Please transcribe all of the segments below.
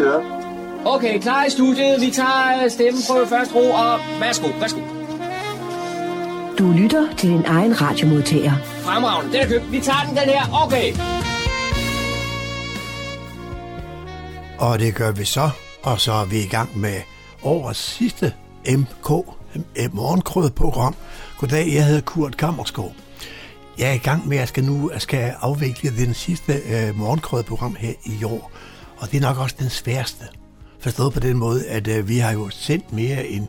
Kører. Okay, klar i studiet. Vi tager øh, stemmen på første ro, og værsgo, værsgo. Du lytter til din egen radiomodtager. Fremragende, den er købt. Vi tager den, den her. Okay. Og det gør vi så, og så er vi i gang med årets sidste MK, morgenkrød-program. Goddag, jeg hedder Kurt Kammerskov. Jeg er i gang med, at jeg skal nu jeg skal afvikle den sidste øh, morgenkrød-program her i år. Og det er nok også den sværeste. Forstået på den måde, at øh, vi har jo sendt mere end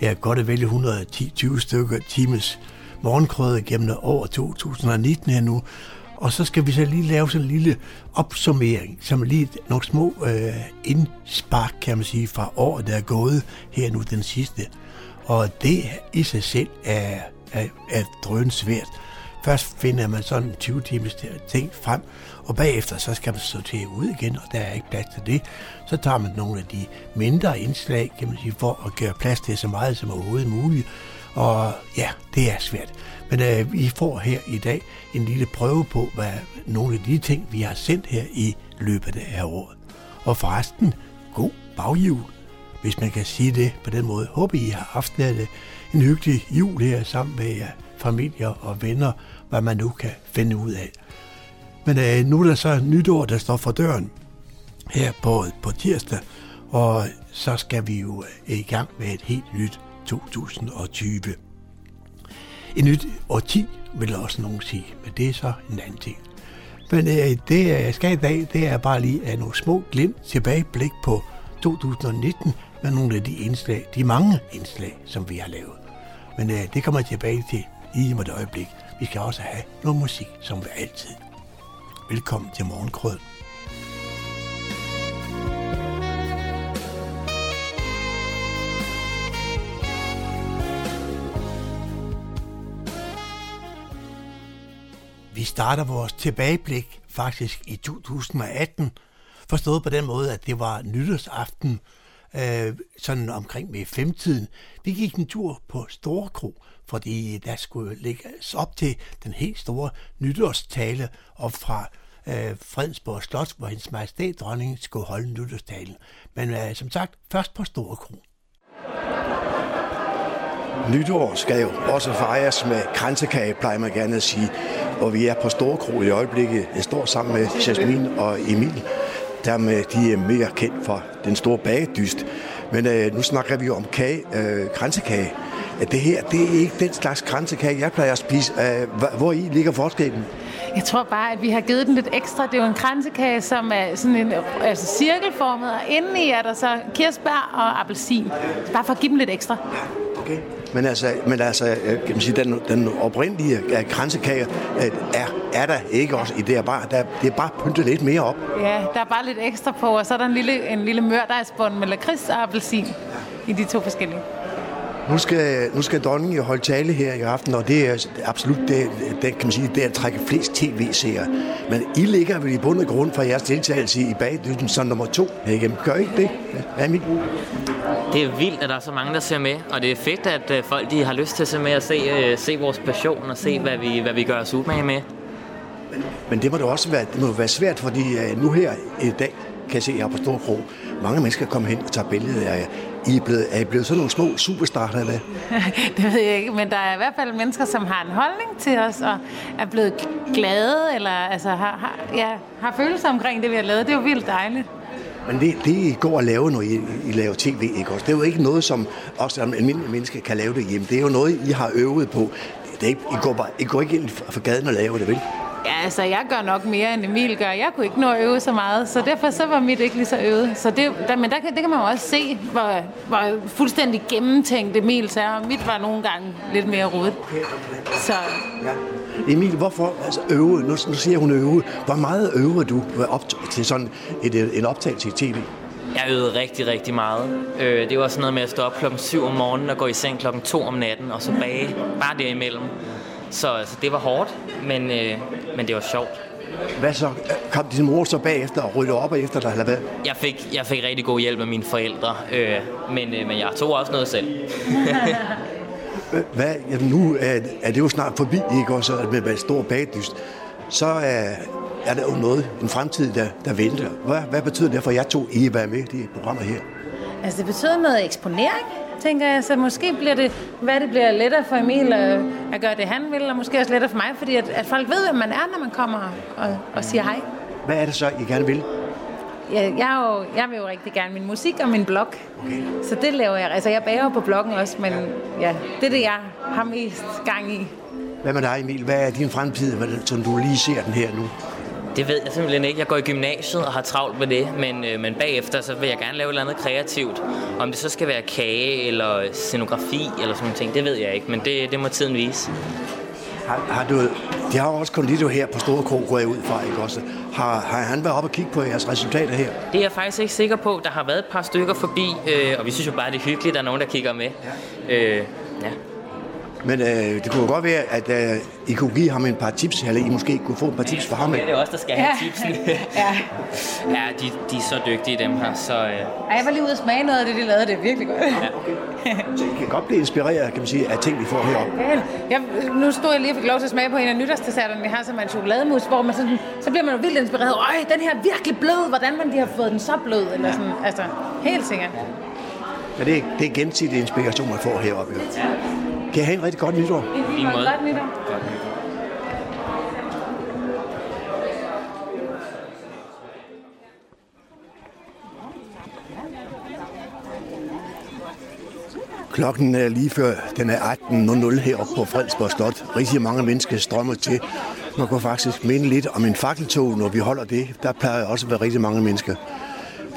ja, godt og vel 110-20 stykker times morgenkrød gennem år 2019 her nu. Og så skal vi så lige lave sådan en lille opsummering, som lige nogle små øh, indspark, kan man sige, fra året, der er gået her nu den sidste. Og det i sig selv er, er, er drøn svært. Først finder man sådan 20 timers ting frem, og bagefter så skal man sortere ud igen, og der er ikke plads til det. Så tager man nogle af de mindre indslag, kan man sige, for at gøre plads til så meget som overhovedet muligt. Og ja, det er svært. Men øh, vi får her i dag en lille prøve på, hvad nogle af de ting, vi har sendt her i løbet af året. Og forresten, god baghjul, hvis man kan sige det på den måde. Håber I har haft en hyggelig jul her sammen med jer familier og venner, hvad man nu kan finde ud af. Men øh, nu er der så nytår, der står for døren her på, på tirsdag, og så skal vi jo øh, i gang med et helt nyt 2020. Et nyt årti, vil også nogen sige, men det er så en anden ting. Men øh, det, øh, jeg skal i dag, det er bare lige at nogle små glimt tilbageblik på 2019 med nogle af de indslag, de mange indslag, som vi har lavet. Men øh, det kommer jeg tilbage til i et øjeblik. Vi skal også have noget musik, som vi altid. Velkommen til Morgenkrød. Vi starter vores tilbageblik faktisk i 2018, forstået på den måde, at det var nytårsaften, øh, sådan omkring med femtiden. Vi gik en tur på Storkro, fordi der skulle lægges op til den helt store nytårstale op fra øh, Fredensborg Slot, hvor hendes majestæt dronning skulle holde nytårstalen. Men øh, som sagt, først på Storkro. Nytår skal jo også fejres med kransekage, plejer man gerne at sige. Og vi er på Storkro i øjeblikket. Jeg står sammen med Jasmin og Emil. Dermed de er mere kendt for den store bagedyst. Men øh, nu snakker vi jo om kage, øh, kransekage. At det her, det er ikke den slags kransekage, jeg plejer at spise. Øh, hvor i ligger forskellen? Jeg tror bare, at vi har givet den lidt ekstra. Det er jo en kransekage, som er sådan en altså cirkelformet, og indeni er der så kirsebær og appelsin. Bare for at give dem lidt ekstra. Okay. Men altså, men altså øh, kan man sige, den, den oprindelige øh, kransekage er, er der ikke også i det her bare. Der, det er bare pyntet lidt mere op. Ja, der er bare lidt ekstra på, og så er der en lille, en lille mørdejsbund med lakrids og appelsin i de to forskellige. Nu skal, nu skal dronningen jo holde tale her i aften, og det er absolut det, det kan man sige, det er at trække flest tv-seere. Men I ligger vel i bund og grund for jeres deltagelse i bagdysten som nummer to. Ikke? Gør ikke det? Ja, mit det er vildt, at der er så mange, der ser med, og det er fedt, at øh, folk de har lyst til at se med og se, uh, se vores passion og se, hvad vi, hvad vi gør os umage med. Men, men det må da også være, det må være svært, fordi uh, nu her i dag, kan jeg se her på Storkro, mange mennesker kommer hen og tager billeder af jer. I er blevet, er I blevet sådan nogle små superstars, eller hvad? det ved jeg ikke, men der er i hvert fald mennesker, som har en holdning til os, og er blevet glade, eller altså, har, har, ja, har følelser omkring det, vi har lavet. Det er jo vildt dejligt. Men det, det I går og laver, når I, I laver tv, ikke også? Det er jo ikke noget, som også som almindelige mennesker kan lave det hjemme. Det er jo noget, I har øvet på. Det er ikke, I, går bare, I går ikke ind for gaden og laver det, vel? Ja, altså jeg gør nok mere, end Emil gør. Jeg kunne ikke nå at øve så meget, så derfor så var mit ikke lige så øvet. Så det, der, men der, det kan man jo også se, hvor, hvor fuldstændig gennemtænkt Emil er. Og mit var nogle gange lidt mere rodet. Så... Ja. Emil, hvorfor altså, øve? Nu, nu siger hun øve. Hvor meget øver du op til sådan et, en optagelse i tv? Jeg øvede rigtig, rigtig meget. Øh, det var sådan noget med at stå op klokken 7 om morgenen og gå i seng klokken 2 om natten, og så bage bare derimellem. Så altså, det var hårdt, men, øh, men det var sjovt. Hvad så? Kom din mor så bagefter og rydde op efter dig, eller hvad? Jeg fik, jeg fik rigtig god hjælp af mine forældre, øh, men, øh, men jeg tog også noget selv. hvad, jamen nu er, er det jo snart forbi, ikke også, med, med stor bagdyst. Så er, er der jo noget, en fremtid, der, der venter. Hvad, hvad betyder det for jer to, I er være med i de programmer her? Altså, det betyder noget eksponering, tænker jeg. Så måske bliver det, hvad det bliver lettere for Emil at, at gøre det, han vil, og måske også lettere for mig, fordi at, at folk ved, hvem man er, når man kommer og, og siger hej. Hvad er det så, I gerne vil? Jeg, jeg, er jo, jeg vil jo rigtig gerne min musik og min blog. Okay. Så det laver jeg. Altså, jeg bager på bloggen også, men ja, det er det, jeg har mest gang i. Hvad med dig, Emil? Hvad er din fremtid, som du lige ser den her nu? Det ved jeg simpelthen ikke. Jeg går i gymnasiet og har travlt med det, men, øh, men bagefter så vil jeg gerne lave et eller andet kreativt. Om det så skal være kage eller scenografi eller sådan noget, det ved jeg ikke, men det, det må tiden vise. Har, har du, de har også konditor her på Store Krog, går jeg ud fra, ikke også? Har, har han været oppe og kigge på jeres resultater her? Det er jeg faktisk ikke sikker på. Der har været et par stykker forbi, øh, og vi synes jo bare, det er hyggeligt, at der er nogen, der kigger med. Ja. Øh, ja. Men øh, det kunne godt være, at øh, I kunne give ham en par tips, eller I måske kunne få et par tips for ham. Ja, det er også der skal have ja. tipsene. ja, ja de, de er så dygtige, dem her. Så, øh. ja, jeg var lige ude og smage noget af det, de lavede. Det er virkelig godt. Ja, okay. så I kan godt blive inspireret, kan man sige, af ting, vi får heroppe. Ja, nu stod jeg lige og fik lov til at smage på en af nytårsdesserterne, vi har, som er en chokolademus, hvor man sådan, så bliver man jo vildt inspireret. Øj, den her er virkelig blød. Hvordan man de har fået den så blød? Eller sådan, altså, helt sikkert. Ja, det, er, det er gensidig inspiration, man får heroppe. Jo. Ja. Kan I have en rigtig godt nytår? En fin måde. Godt nytår. Godt nytår. Klokken er lige før, den er 18.00 heroppe på Fredsborg Slot. Rigtig mange mennesker strømmer til. Man kan faktisk minde lidt om en fakkeltog, når vi holder det. Der plejer også at være rigtig mange mennesker.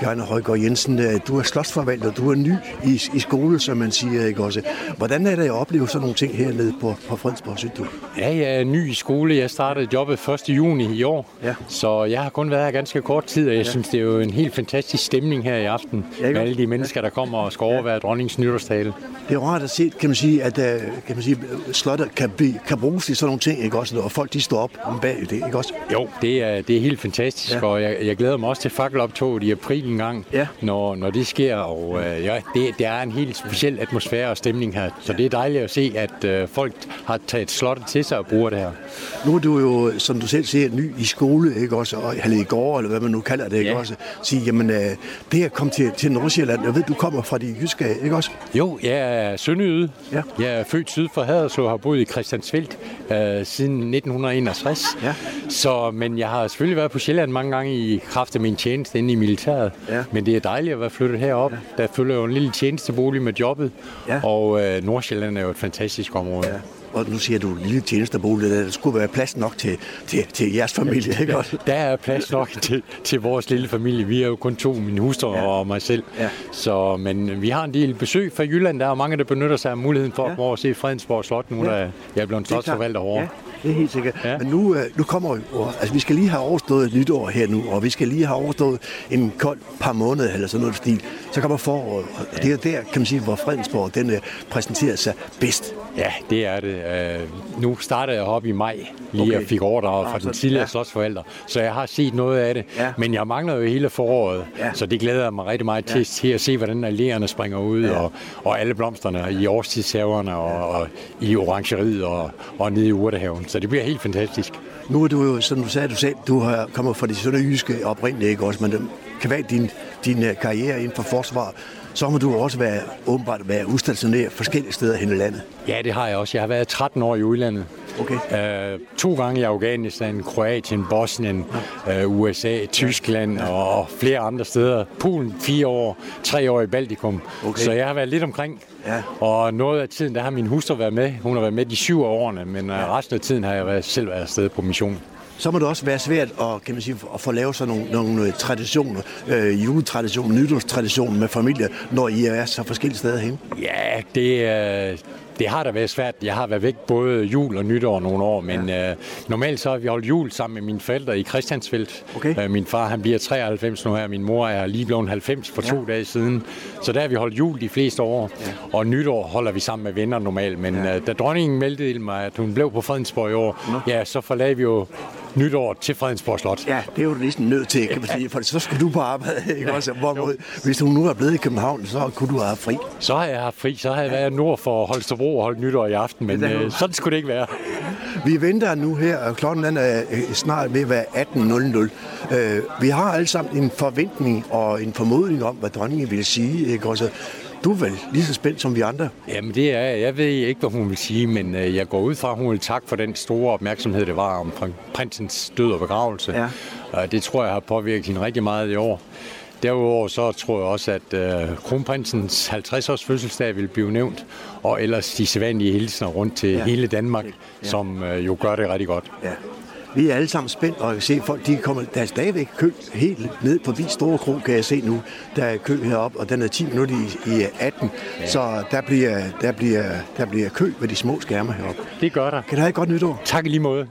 Bjørn Højgaard Jensen, øh, du er slottsforvalter, du er ny i, i skole, som man siger, ikke også? Hvordan er det at opleve sådan nogle ting hernede på, på Fredensborg, synes du? Ja, jeg er ny i skole. Jeg startede jobbet 1. juni i år, ja. så jeg har kun været her ganske kort tid, og jeg ja. synes, det er jo en helt fantastisk stemning her i aften, ja, med alle de mennesker, der kommer og skal overvære dronningens nytårstale. Det er rart at se, kan man sige, at øh, kan man sige, slottet kan, blive, kan bruges til sådan nogle ting, ikke også? Og folk de står op om bag det, ikke også? Jo, det er, det er helt fantastisk, ja. og jeg, jeg glæder mig også til fakkeloptoget i april en gang, ja. når, når det sker. Og øh, ja, det, det er en helt speciel atmosfære og stemning her. Så det er dejligt at se, at øh, folk har taget slottet til sig og bruger det her. Nu er du jo, som du selv siger, ny i skole, ikke også? Og, eller i går, eller hvad man nu kalder det, ikke ja. også? Sige, jamen, øh, det at komme til, til Nordsjælland, jeg ved, du kommer fra de jyske, ikke også? Jo, jeg er sønderjyde. Ja. Jeg er født syd for Haderslev og har boet i Christiansfeldt øh, siden 1961. Ja. Så, men jeg har selvfølgelig været på Sjælland mange gange i kraft af min tjeneste inde i militæret. Ja. Men det er dejligt at være flyttet herop. Ja. Der følger jo en lille tjenestebolig med jobbet, ja. og øh, Nordsjælland er jo et fantastisk område. Ja. Og nu siger du lille tjenestebolig, der skulle være plads nok til, til, til jeres familie, ikke også? Der er plads nok til, til vores lille familie. Vi er jo kun to, min hustru ja. og mig selv. Ja. Så, men vi har en del besøg fra Jylland. Der er mange, der benytter sig af muligheden for ja. at se Fredensborg Slot, nu ja. der jeg er blevet slotsforvalter over. Ja det er helt sikkert. Ja. Men nu, øh, nu kommer jo, altså vi skal lige have overstået et nytår her nu, og vi skal lige have overstået en kold par måneder eller sådan noget stil. Så kommer foråret, og det er der, kan man sige, hvor Fredensborg den øh, præsenterer sig bedst. Ja, det er det. Uh, nu startede jeg op i maj, lige okay. og fik overdraget fra ah, den tidligere ja. slotsforælder, så jeg har set noget af det, ja. men jeg mangler jo hele foråret, ja. så det glæder jeg mig rigtig meget til, ja. til at se, hvordan alléerne springer ud, ja. og, og alle blomsterne i årstidshaverne, og, og i orangeriet, og, og nede i urtehaven. Så det bliver helt fantastisk. Nu er du jo, som du sagde, du selv, du har kommet fra de sønderjyske oprindelige, ikke også? Men det kan være din, din øh, karriere inden for forsvar, så må du også være, åbenbart være udstationeret forskellige steder hen i landet. Ja, det har jeg også. Jeg har været 13 år i udlandet. Okay. Uh, to gange i Afghanistan, Kroatien, Bosnien, uh, USA, Tyskland ja. og flere andre steder. Polen fire år, tre år i Baltikum. Okay. Så jeg har været lidt omkring. Ja. Og noget af tiden, der har min hustru været med. Hun har været med de syv årene, men øh, ja. resten af tiden har jeg været, selv været afsted på mission så må det også være svært at, kan man sige, at få lavet sådan nogle, nogle øh, traditioner, øh, juletraditioner, nytårstraditioner med familie, når I er så forskellige steder hen. Ja, det, øh, det har da været svært. Jeg har været væk både jul og nytår nogle år, men ja. øh, normalt så har vi holdt jul sammen med mine forældre i Christiansfeldt. Okay. Øh, min far han bliver 93 nu her, min mor er lige blevet 90 for ja. to dage siden. Så der har vi holdt jul de fleste år, ja. og nytår holder vi sammen med venner normalt. Men ja. øh, da dronningen meldte mig, at hun blev på Fredensborg i år, Nå. ja, så forlagde vi jo nytår til Fredensborg Slot. Ja, det er jo næsten nødt til, kan man sige, for så skulle du på arbejde. Ikke? Også, hvor, hvis du nu er blevet i København, så kunne du have fri. Så har jeg haft fri, så har jeg været nord for Holstebro og holdt nytår i aften, men øh, sådan skulle det ikke være. Vi venter nu her, og klokken den er øh, snart ved at være 18.00. Øh, vi har alle sammen en forventning og en formodning om, hvad dronningen vil sige. Ikke? Også, du er vel lige så spændt som vi andre? Jamen det er jeg. Jeg ved ikke, hvad hun vil sige, men øh, jeg går ud fra, at hun vil takke for den store opmærksomhed, det var om prinsens død og begravelse. Ja. Og det tror jeg har påvirket hende rigtig meget i år. Derudover så tror jeg også, at øh, kronprinsens 50-års fødselsdag vil blive nævnt, og ellers de sædvanlige hilsener rundt til ja. hele Danmark, ja. som øh, jo gør det rigtig godt. Ja. Vi er alle sammen spændt, og jeg kan se, folk de kommer, der er stadigvæk kø helt ned forbi Store Kro, kan jeg se nu. Der er kø heroppe, og den er 10 minutter i, i 18, ja. så der bliver, der, bliver, der bliver kø ved de små skærme heroppe. Det gør der. Kan du have et godt nytår? Tak i lige måde.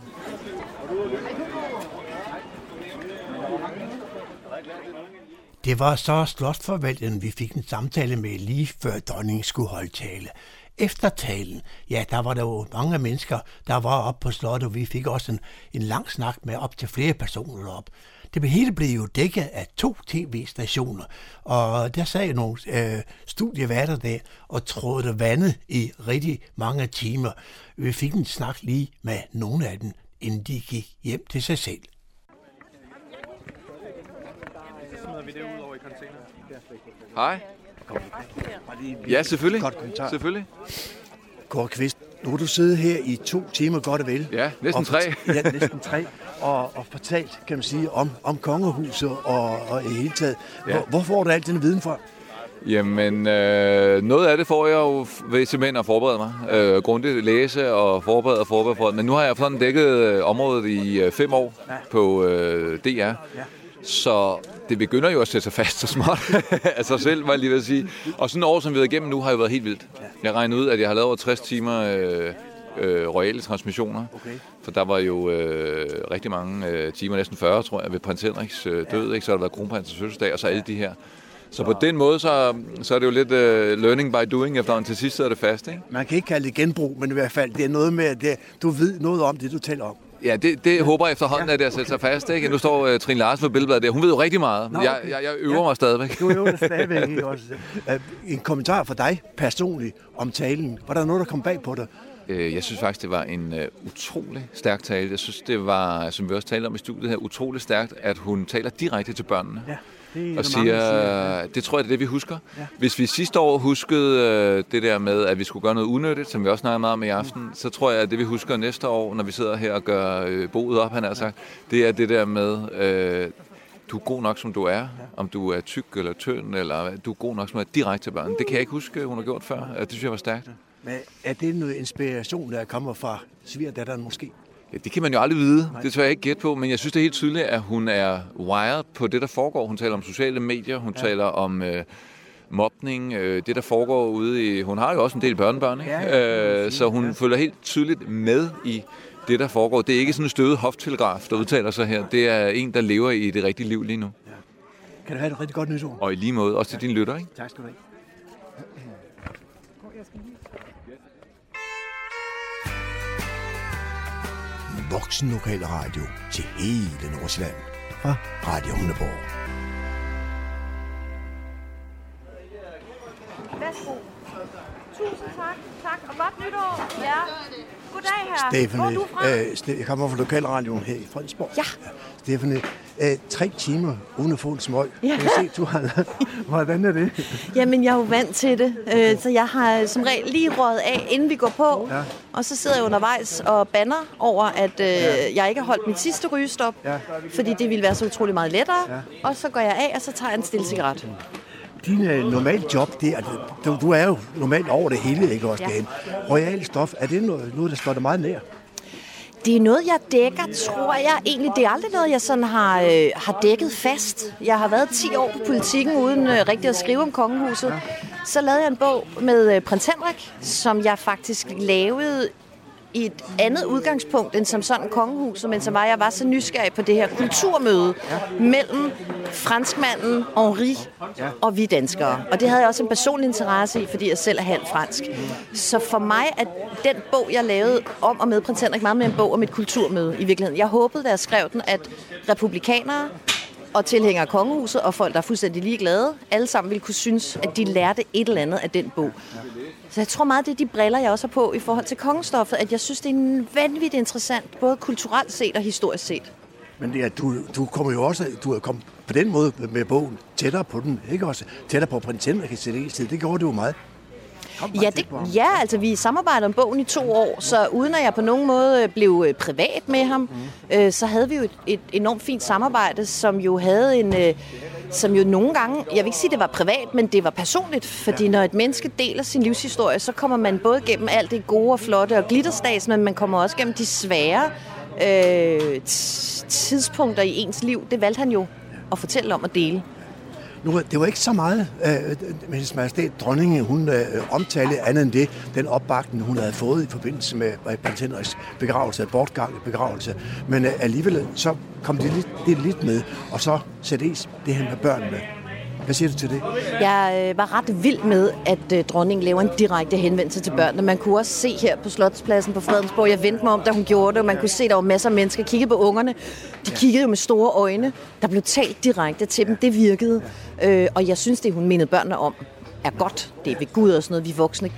Det var så slotforvalteren, vi fik en samtale med lige før dronningen skulle holde tale. Efter talen, ja, der var der jo mange mennesker, der var oppe på slottet, og vi fik også en, en lang snak med op til flere personer op. Det hele blev jo dækket af to tv-stationer, og der sad nogle øh, studieværter der og trådte vandet i rigtig mange timer. Vi fik en snak lige med nogle af dem, inden de gik hjem til sig selv. Hej. Ja, selvfølgelig. Godt kommentar. Selvfølgelig. Kåre Kvist, nu har du siddet her i to timer godt og vel. Ja, næsten tre. ja, næsten tre. Og, og fortalt, kan man sige, om, om kongehuset og, og i hele taget. Hvor, ja. hvor får du al den viden fra? Jamen, øh, noget af det får jeg jo ved simpelthen at forberede mig. Øh, grundigt læse og forberede og forberede for Men nu har jeg sådan dækket øh, området i øh, fem år på øh, DR. Ja. Så det begynder jo at sætte sig fast så småt af sig selv, var jeg lige ved at sige. Og sådan et år, som vi har igennem nu, har jo været helt vildt. Jeg regner ud, at jeg har lavet over 60 timer øh, øh, royale transmissioner. Okay. For der var jo øh, rigtig mange øh, timer, næsten 40, tror jeg, ved prins Henriks øh, død. Ja. Ikke? Så har der været kronprinsens fødselsdag, og så alle de her. Så på den måde, så, så er det jo lidt uh, learning by doing efterhånden. Til sidst sidder det fast, ikke? Man kan ikke kalde det genbrug, men i hvert fald, det er noget med, at det, du ved noget om det, du taler om. Ja, det, det håber jeg efterhånden, at det sætter sig fast. Ikke? Nu står uh, Trine Larsen på billedbladet der. Hun ved jo rigtig meget. Nå, okay. jeg, jeg, jeg øver ja. mig stadigvæk. Du øver dig stadigvæk. Ikke? Også. Uh, en kommentar fra dig personligt om talen. Var der noget, der kom bag på dig? Øh, jeg synes faktisk, det var en uh, utrolig stærk tale. Jeg synes, det var, som vi også talte om i studiet her, utrolig stærkt, at hun taler direkte til børnene. Ja. Det og siger, siger, det tror jeg, det er det, vi husker. Ja. Hvis vi sidste år huskede uh, det der med, at vi skulle gøre noget unødigt, som vi også snakker meget om i aften, mm. så tror jeg, at det vi husker næste år, når vi sidder her og gør uh, boet op, han har sagt, det er det der med, uh, du er god nok, som du er. Ja. Om du er tyk eller tynd, eller du er god nok, som er direkte til børn. Det kan jeg ikke huske, hun har gjort før. Det synes jeg var stærkt. Men er det noget inspiration, der kommer fra svigerdatteren måske? Ja, det kan man jo aldrig vide. Nej. Det tør jeg ikke gætte på, men jeg synes det er helt tydeligt, at hun er wired på det, der foregår. Hun taler om sociale medier, hun ja. taler om øh, mobning, øh, det der foregår ude i... Hun har jo også en del børnebørn, ikke? Ja, ja. Øh, så hun ja. følger helt tydeligt med i det, der foregår. Det er ikke sådan en støvet hoftelegraf, der udtaler sig her. Det er en, der lever i det rigtige liv lige nu. Ja. Kan du have et rigtig godt nytår? Og i lige måde, også til ja. dine lytter, ikke? Tak skal du have. Voksen lokal radio til hele Nordsjælland fra Radio Hundeborg. Værsgo. Tusind tak. Tak, og godt nytår. Ja. Goddag her. Stefanie, Hvor er du fra? Øh, jeg kommer fra lokalradioen her i Fredensborg. Ja. Stefanie, øh, tre timer uden at få en smøg. Ja. Jeg se, du har... Hvordan er det? Jamen, jeg er jo vant til det. Øh, så jeg har som regel lige rådet af, inden vi går på. Ja. Og så sidder jeg undervejs og banner over, at øh, ja. jeg ikke har holdt mit sidste rygestop. Ja. Fordi det ville være så utrolig meget lettere. Ja. Og så går jeg af, og så tager jeg en stille cigaret din uh, normale job, det er, du, du er jo normalt over det hele, ikke også, ja. Royal stof, er det noget, noget, der står dig meget nær? Det er noget, jeg dækker, tror jeg egentlig. Det er aldrig noget, jeg sådan har, øh, har dækket fast. Jeg har været 10 år på politikken uden øh, rigtig at skrive om kongehuset. Så lavede jeg en bog med øh, prins Henrik, som jeg faktisk lavede i et andet udgangspunkt end som sådan kongehuset, men som var, jeg var så nysgerrig på det her kulturmøde ja. mellem franskmanden Henri ja. og vi danskere. Og det havde jeg også en personlig interesse i, fordi jeg selv er halv fransk. Så for mig er den bog, jeg lavede om og med prins Henrik, meget mere en bog om et kulturmøde i virkeligheden. Jeg håbede, da jeg skrev den, at republikanere og tilhængere af kongehuset og folk, der er fuldstændig ligeglade, alle sammen ville kunne synes, at de lærte et eller andet af den bog. Så jeg tror meget, det er de briller, jeg også har på i forhold til kongestoffet, at jeg synes, det er vanvittigt interessant, både kulturelt set og historisk set. Men ja, du, du kommer jo også, du er kommet på den måde med bogen tættere på den, ikke også? Tættere på prins Henrik i tid. Det gjorde du jo meget. Ja, det, ja, altså vi samarbejder om bogen i to år, så uden at jeg på nogen måde blev øh, privat med ham, mm. øh, så havde vi jo et, et enormt fint samarbejde, som jo havde en... Øh, som jo nogle gange, jeg vil ikke sige, det var privat, men det var personligt, fordi når et menneske deler sin livshistorie, så kommer man både gennem alt det gode og flotte og glitterstats, men man kommer også gennem de svære øh, tidspunkter i ens liv. Det valgte han jo at fortælle om at dele. Nu, det var ikke så meget, øh, hendes majestæt dronningen, hun øh, omtalte andet end det, den opbakning, hun havde fået i forbindelse med prins Henriks begravelse, bortgang begravelse. Men øh, alligevel så kom det lidt, det lidt med, og så sættes det her med børnene. Hvad siger du til det? Jeg øh, var ret vild med, at øh, dronningen laver en direkte henvendelse til børnene. Man kunne også se her på Slotspladsen på Fredensborg, jeg vendte mig om, da hun gjorde det, og man kunne se, at der var masser af mennesker kigge på ungerne. De kiggede jo med store øjne. Der blev talt direkte til dem. Det virkede. Øh, og jeg synes, det hun mindede børnene om, er godt. Det er ved Gud og sådan noget, vi voksne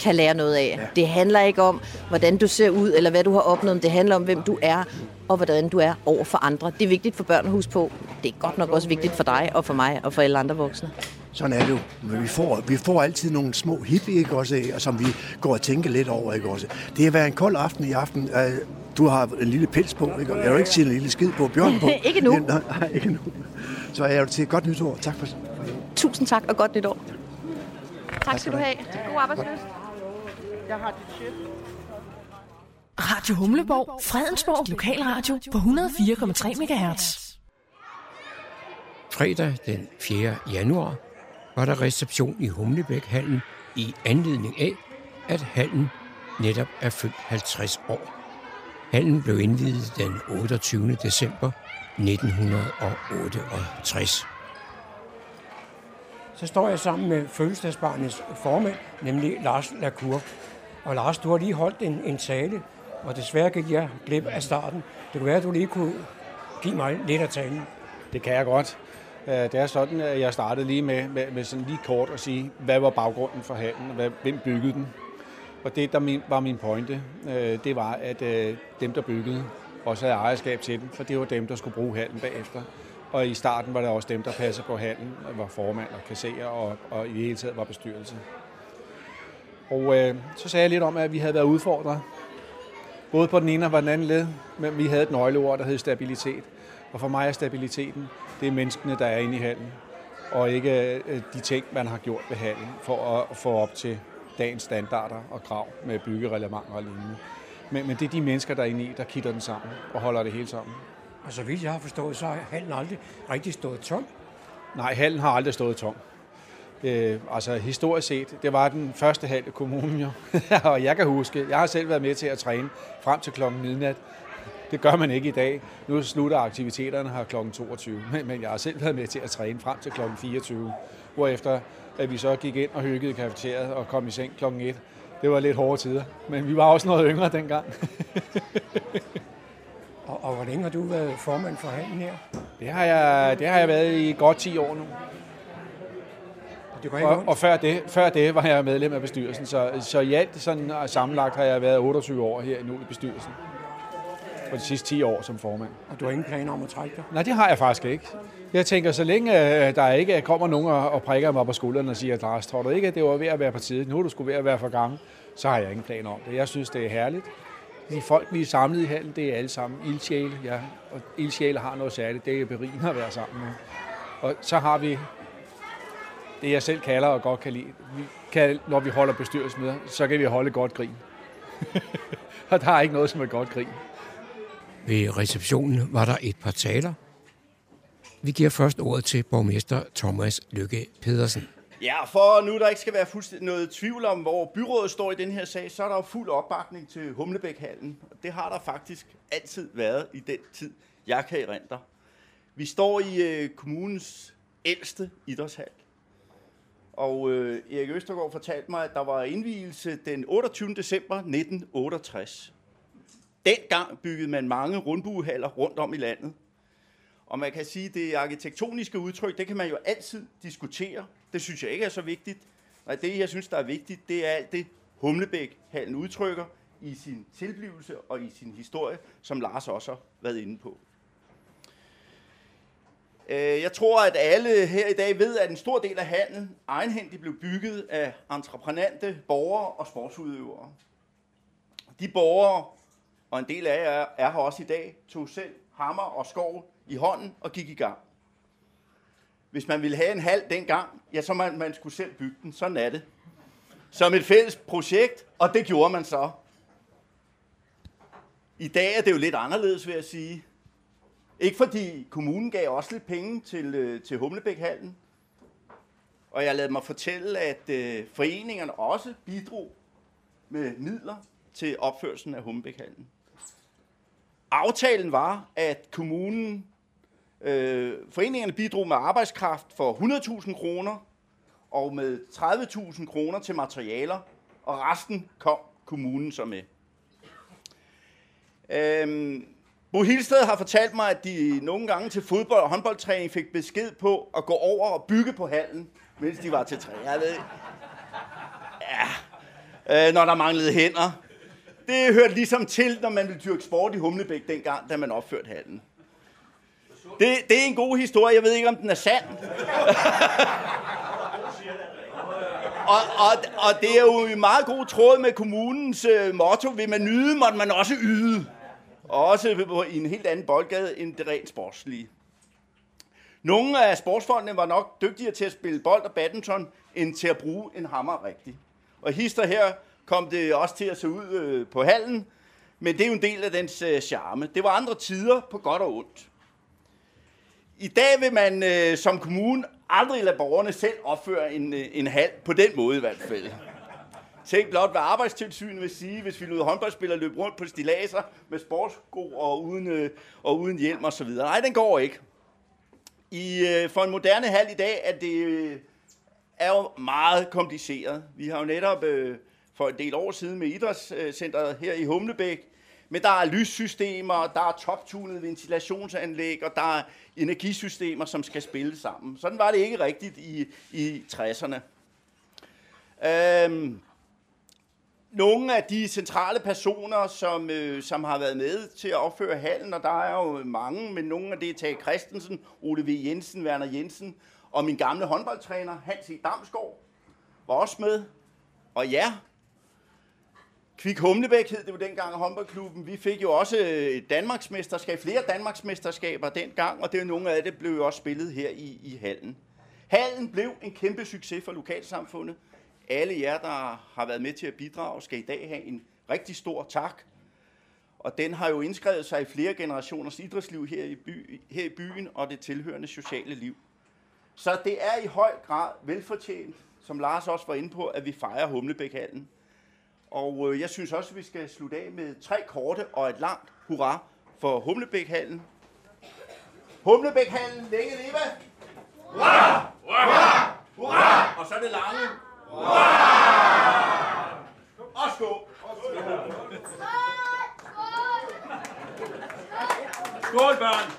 kan lære noget af. Ja. Det handler ikke om, hvordan du ser ud, eller hvad du har opnået. Det handler om, hvem du er, og hvordan du er over for andre. Det er vigtigt for børn at huske på. Det er godt nok også vigtigt for dig, og for mig, og for alle andre voksne. Sådan er det jo. Men vi får, vi får altid nogle små hit, ikke også, som vi går og tænker lidt over, ikke også. Det har været en kold aften i aften. Øh, du har en lille pels på, ikke? Jeg har jo ikke sige en lille skid på, bjørn på. ikke nu. Nej, nej, ikke nu. Så jeg vil sige godt nytår. Tak for, Tusind tak, og godt nytår. Tak skal du have. God arbejdsløs. Jeg har dit shit. Radio Humleborg, Fredensborg, Lokalradio på 104,3 MHz. Fredag den 4. januar var der reception i Humlebæk-hallen i anledning af, at hallen netop er fyldt 50 år. Hallen blev indvidet den 28. december 1968. Så står jeg sammen med fødselsdagsbarnets formand, nemlig Lars Lacour. Og Lars, du har lige holdt en, en tale, og desværre gik jeg glip af starten. Det kunne være, at du lige kunne give mig lidt af talen. Det kan jeg godt. Øh, det er sådan, at jeg startede lige med, med, med sådan lige kort at sige, hvad var baggrunden for hallen, og hvem byggede den. Og det, der var min pointe, øh, det var, at øh, dem, der byggede, også havde ejerskab til den, for det var dem, der skulle bruge hallen bagefter. Og i starten var det også dem, der passede på hallen, var formand og kasserer, og, og i det hele taget var bestyrelse. Og øh, så sagde jeg lidt om, at vi havde været udfordret, både på den ene og på den anden led, men vi havde et nøgleord, der hed stabilitet. Og for mig er stabiliteten, det er menneskene, der er inde i hallen, og ikke øh, de ting, man har gjort ved hallen, for at få op til dagens standarder og krav med byggereglementer og lignende. Men, men det er de mennesker, der er inde i, der kitter den sammen og holder det hele sammen. Og så vidt jeg har forstået, så har hallen aldrig rigtig stået tom. Nej, hallen har aldrig stået tom. Øh, altså historisk set, det var den første halv i kommunen jo. og jeg kan huske, jeg har selv været med til at træne frem til klokken midnat. Det gør man ikke i dag. Nu slutter aktiviteterne her klokken 22, men, men jeg har selv været med til at træne frem til klokken 24, hvorefter at vi så gik ind og hyggede i kafeteriet og kom i seng klokken 1. Det var lidt hårde tider, men vi var også noget yngre dengang. og, og hvor længe har du været formand for handen her? Det har jeg, det har jeg været i godt 10 år nu. Det og, og før, det, før det var jeg medlem af bestyrelsen, så, så i alt sådan, sammenlagt har jeg været 28 år her nu i bestyrelsen. For de sidste 10 år som formand. Og du har ingen planer om at trække dig? Nej, det har jeg faktisk ikke. Jeg tænker, så længe øh, der ikke kommer nogen og prikker mig på skulderen og siger, Lars, tror du ikke, at det var ved at være på tide? Nu er du skulle ved at være for gang. Så har jeg ingen planer om det. Jeg synes, det er herligt. De folk, vi er samlet i hallen, det er alle sammen ildsjæle. Ja, og ildsjæle har noget særligt. Det er berigende at være sammen med. Og så har vi det, jeg selv kalder og godt kan lide. Vi kan, når vi holder bestyrelsesmøder, så kan vi holde godt grin. og der er ikke noget som et godt grin. Ved receptionen var der et par taler. Vi giver først ordet til borgmester Thomas Lykke Pedersen. Ja, for nu der ikke skal være fuldstændig noget tvivl om, hvor byrådet står i den her sag, så er der jo fuld opbakning til Humlebækhallen. Det har der faktisk altid været i den tid, jeg kan erindre. Vi står i øh, kommunens ældste idrætshal. Og øh, Erik Østergaard fortalte mig, at der var indvielse den 28. december 1968. Dengang byggede man mange rundbuehaller rundt om i landet. Og man kan sige, at det arkitektoniske udtryk, det kan man jo altid diskutere. Det synes jeg ikke er så vigtigt. Nej, det, jeg synes, der er vigtigt, det er alt det, Humlebæk-hallen udtrykker i sin tilblivelse og i sin historie, som Lars også har været inde på. Øh, jeg tror, at alle her i dag ved, at en stor del af handel egenhændigt blev bygget af entreprenante borgere og sportsudøvere. De borgere, og en del af jer er her også i dag, tog selv hammer og skov i hånden og gik i gang. Hvis man ville have en halv dengang, ja, så man, man skulle selv bygge den. Sådan er det. Som et fælles projekt, og det gjorde man så. I dag er det jo lidt anderledes, vil jeg sige. Ikke fordi kommunen gav også lidt penge til, øh, til Humlebækhallen. Og jeg lader mig fortælle, at øh, foreningerne også bidrog med midler til opførelsen af Humlebækhallen. Aftalen var, at kommunen, øh, foreningerne bidrog med arbejdskraft for 100.000 kroner og med 30.000 kroner til materialer, og resten kom kommunen så med. Øhm, Bo Hilsted har fortalt mig, at de nogle gange til fodbold- og håndboldtræning fik besked på at gå over og bygge på hallen, mens de var til træning. Jeg ved, ja, øh, når der manglede hænder. Det hørte ligesom til, når man ville dyrke sport i Humlebæk dengang, da man opførte hallen. Det, det er en god historie. Jeg ved ikke, om den er sand. og, og, og det er jo i meget god tråd med kommunens øh, motto, vil man nyde, må man også yde. Og også på- i en helt anden boldgade end det rent sportslige. Nogle af sportsfolkene var nok dygtigere til at spille bold og badminton, end til at bruge en hammer rigtigt. Og hister her kom det også til at se ud øh, på hallen, men det er jo en del af dens øh, charme. Det var andre tider på godt og ondt. I dag vil man øh, som kommune aldrig lade borgerne selv opføre en, øh, en hal, på den måde i hvert fald. Tænk blot, hvad arbejdstilsynet vil sige, hvis vi lod håndboldspillere løbe rundt på stilaser med sportssko og uden, øh, og uden hjelm og så videre. Nej, den går ikke. I, øh, for en moderne hal i dag er det øh, er jo meget kompliceret. Vi har jo netop øh, for en del år siden med idrætscenteret her i Humlebæk, men der er lyssystemer, der er toptunet ventilationsanlæg, og der er energisystemer, som skal spille sammen. Sådan var det ikke rigtigt i, i 60'erne. Øhm, nogle af de centrale personer, som, øh, som har været med til at opføre hallen, og der er jo mange, men nogle af det er Tage Christensen, Ole V. Jensen, Werner Jensen, og min gamle håndboldtræner, Hans E. Damsgaard, var også med. Og ja, Kvik Humlebæk hed det jo dengang af håndboldklubben. Vi fik jo også øh, et Danmarksmesterskab, flere Danmarksmesterskaber dengang, og det er nogle af det blev jo også spillet her i, i hallen. Hallen blev en kæmpe succes for lokalsamfundet. Alle jer, der har været med til at bidrage, skal i dag have en rigtig stor tak. Og den har jo indskrevet sig i flere generationers idrætsliv her i, by, her i byen og det tilhørende sociale liv. Så det er i høj grad velfortjent, som Lars også var inde på, at vi fejrer Humlebækhallen. Og øh, jeg synes også, at vi skal slutte af med tre korte og et langt hurra for Humlebækhallen. Humlebækhallen, længe leve! Hurra! Hurra! Hurra! Og så det lange. Skål! Skål, børn!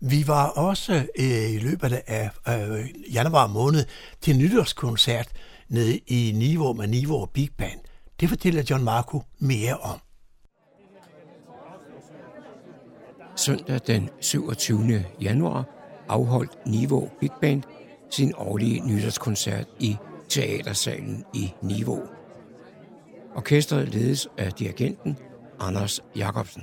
Vi var også øh, i løbet af øh, januar måned til nytårskoncert nede i Niveau med Niveau Big Band. Det fortæller John Marco mere om. Søndag den 27. januar afholdt Niveau Big Band sin årlige nytårskoncert i Teatersalen i Niveau. Orkestret ledes af dirigenten Anders Jacobsen.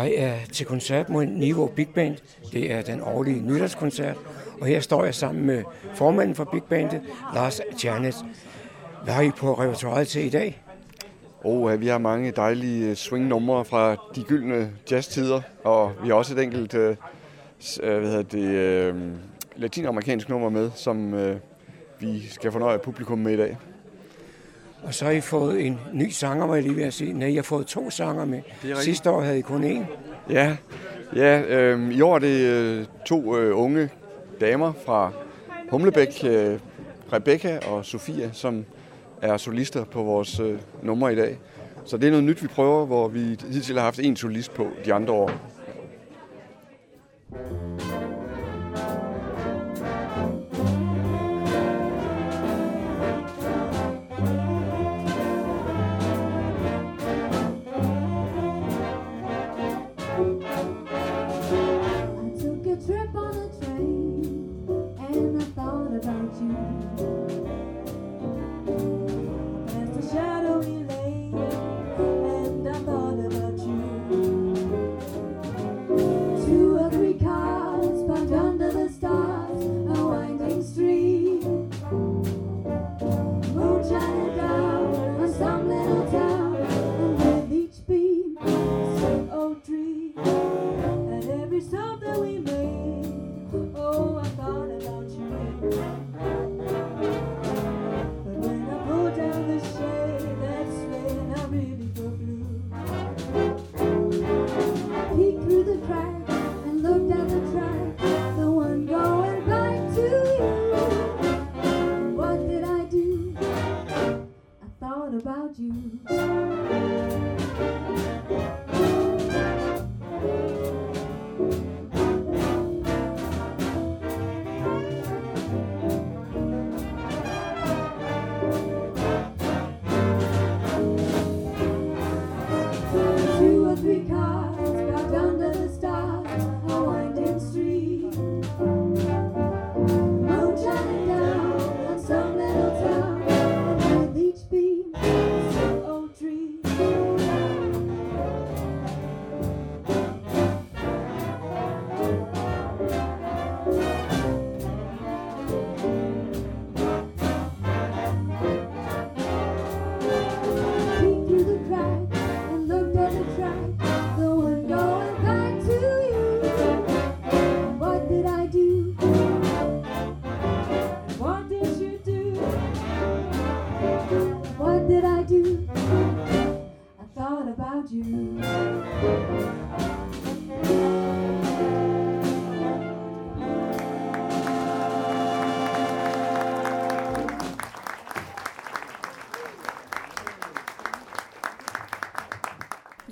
Jeg er til koncert mod Niveau Big Band. Det er den årlige nytårskoncert. Og her står jeg sammen med formanden for Big Bandet, Lars Tjernes. Hvad har I på repertoireet til i dag? Oh, vi har mange dejlige øh, swing-numre fra de gyldne jazztider, og vi har også et enkelt uh, hvad hedder det, latinamerikansk nummer med, som vi skal fornøje publikum med i dag. Og så har I fået en ny sanger, var jeg lige ved at sige. Nej, I har fået to sanger med. Sidste år havde I kun én. Ja, ja øh, i år er det øh, to øh, unge damer fra Humlebæk, øh, Rebecca og Sofia, som er solister på vores øh, nummer i dag. Så det er noget nyt, vi prøver, hvor vi hidtil har haft en solist på de andre år.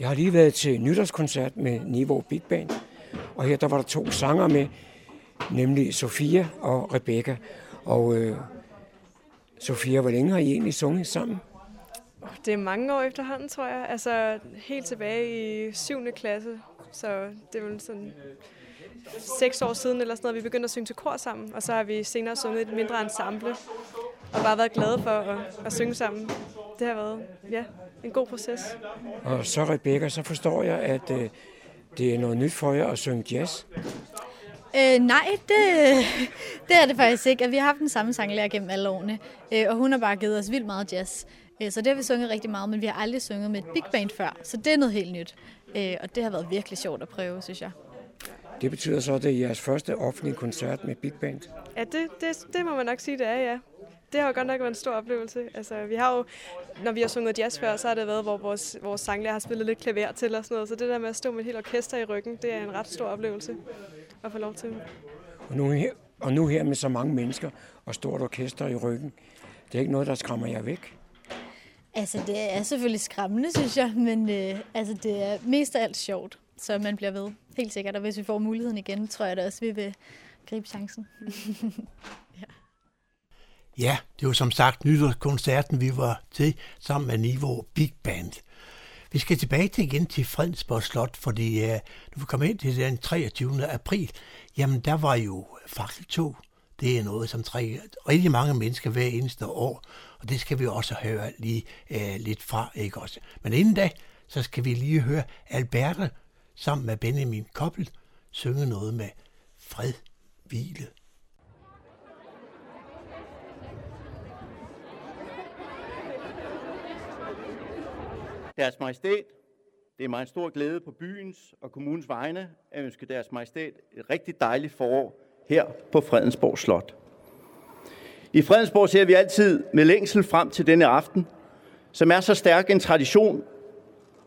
Jeg har lige været til nytårskoncert med Niveau Big Band, og her der var der to sanger med, nemlig Sofia og Rebecca. Og øh, Sofia, hvor længe har I egentlig sunget sammen? Det er mange år efterhånden, tror jeg. Altså helt tilbage i 7. klasse, så det er vel sådan seks år siden eller sådan noget, vi begyndte at synge til kor sammen, og så har vi senere sunget et mindre ensemble, og bare været glade for at, at synge sammen. Det har været, ja, en god proces. Og så Rebecca, så forstår jeg, at øh, det er noget nyt for jer at synge jazz. Øh, nej, det, det er det faktisk ikke. Vi har haft den samme sanglærer gennem alle årene, øh, og hun har bare givet os vildt meget jazz. Øh, så det har vi sunget rigtig meget, men vi har aldrig sunget med et big band før, så det er noget helt nyt. Øh, og det har været virkelig sjovt at prøve, synes jeg. Det betyder så, at det er jeres første offentlige koncert med big band? Ja, det, det, det må man nok sige, det er, ja. Det har jo godt nok været en stor oplevelse. Altså, vi har jo, når vi har sunget jazz før, så har det været, hvor vores, vores sanglærer har spillet lidt klaver til og sådan noget. Så det der med at stå med et helt orkester i ryggen, det er en ret stor oplevelse at få lov til. Og nu her, og nu her med så mange mennesker og stort orkester i ryggen, det er ikke noget, der skræmmer jer væk? Altså, det er selvfølgelig skræmmende, synes jeg, men øh, altså, det er mest af alt sjovt, så man bliver ved. Helt sikkert, og hvis vi får muligheden igen, tror jeg da også, vi vil gribe chancen. Ja, det var som sagt nytårskoncerten, vi var til sammen med Niveau Big Band. Vi skal tilbage til igen til Fredensborg Slot, fordi uh, når vi kom ind til den 23. april, jamen der var jo fakkeltog. Det er noget, som trækker rigtig mange mennesker hver eneste år, og det skal vi også høre lige uh, lidt fra, ikke også? Men inden da, så skal vi lige høre Alberte sammen med Benjamin Koppel synge noget med fred, hvile. Deres majestæt, det er mig en stor glæde på byens og kommunens vegne at ønske deres majestæt et rigtig dejligt forår her på Fredensborg Slot. I Fredensborg ser vi altid med længsel frem til denne aften, som er så stærk en tradition,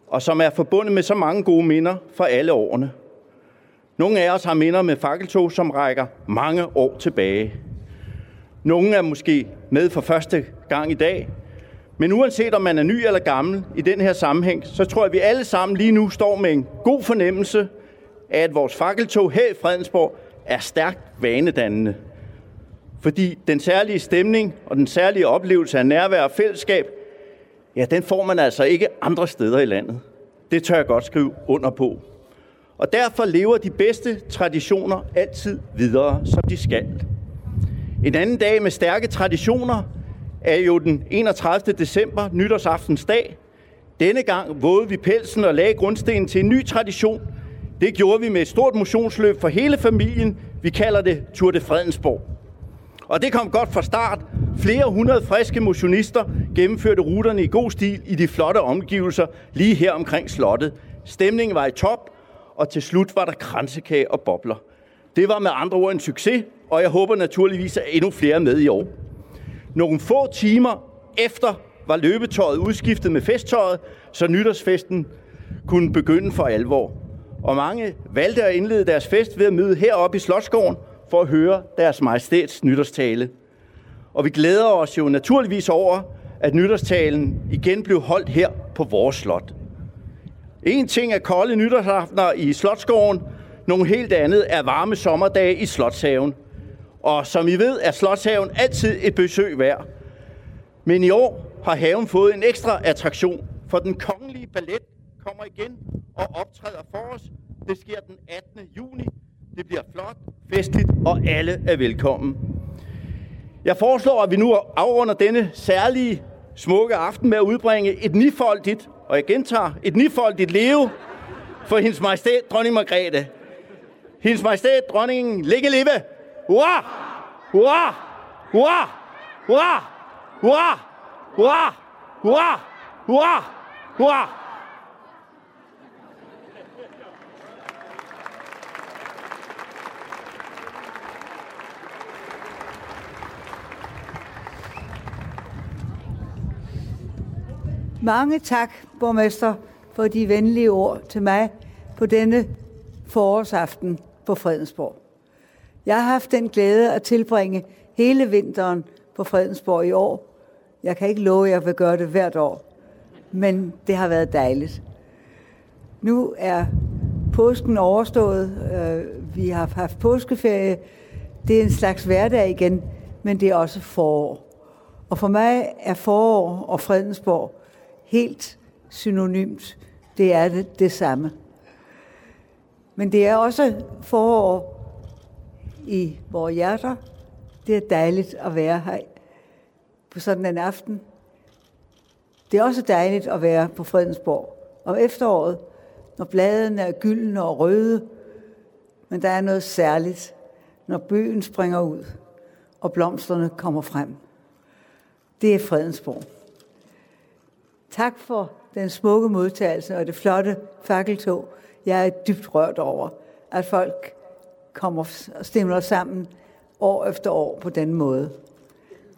og som er forbundet med så mange gode minder fra alle årene. Nogle af os har minder med fakkeltog, som rækker mange år tilbage. Nogle er måske med for første gang i dag, men uanset om man er ny eller gammel i den her sammenhæng, så tror jeg, at vi alle sammen lige nu står med en god fornemmelse af, at vores fakkeltog her i Fredensborg er stærkt vanedannende. Fordi den særlige stemning og den særlige oplevelse af nærvær og fællesskab, ja, den får man altså ikke andre steder i landet. Det tør jeg godt skrive under på. Og derfor lever de bedste traditioner altid videre, som de skal. En anden dag med stærke traditioner er jo den 31. december, nytårsaftens dag. Denne gang vågede vi pelsen og lagde grundstenen til en ny tradition. Det gjorde vi med et stort motionsløb for hele familien. Vi kalder det Tour de Fredensborg. Og det kom godt fra start. Flere hundrede friske motionister gennemførte ruterne i god stil i de flotte omgivelser lige her omkring slottet. Stemningen var i top, og til slut var der kransekage og bobler. Det var med andre ord en succes, og jeg håber naturligvis, at endnu flere med i år. Nogle få timer efter var løbetøjet udskiftet med festtøjet, så nytårsfesten kunne begynde for alvor. Og mange valgte at indlede deres fest ved at møde heroppe i Slottsgården for at høre deres majestæts nytårstale. Og vi glæder os jo naturligvis over, at nytårstalen igen blev holdt her på vores slot. En ting er kolde nytårsaftener i Slottsgården, nogle helt andet er varme sommerdage i Slotshaven. Og som I ved, er Slotshaven altid et besøg værd. Men i år har haven fået en ekstra attraktion, for den kongelige ballet kommer igen og optræder for os. Det sker den 18. juni. Det bliver flot, festligt, og alle er velkommen. Jeg foreslår, at vi nu afrunder denne særlige smukke aften med at udbringe et nifoldigt, og jeg gentager, et nifoldigt leve for hendes majestæt, dronning Margrethe. Hendes majestæt, dronningen, ligge leve! Hurra! Hurra! Hurra! Hurra! Hurra! Hurra! Hurra! Hurra! Hurra! Mange tak, borgmester, for de venlige ord til mig på denne forårsaften på Fredensborg. Jeg har haft den glæde at tilbringe hele vinteren på Fredensborg i år. Jeg kan ikke love, at jeg vil gøre det hvert år, men det har været dejligt. Nu er påsken overstået. Øh, vi har haft påskeferie. Det er en slags hverdag igen, men det er også forår. Og for mig er forår og Fredensborg helt synonymt. Det er det, det samme. Men det er også forår i vores hjerter. Det er dejligt at være her på sådan en aften. Det er også dejligt at være på Fredensborg om efteråret, når bladene er gyldne og røde, men der er noget særligt, når bøgen springer ud, og blomsterne kommer frem. Det er Fredensborg. Tak for den smukke modtagelse og det flotte fakkeltog. Jeg er dybt rørt over, at folk kommer og stemmer sammen år efter år på den måde.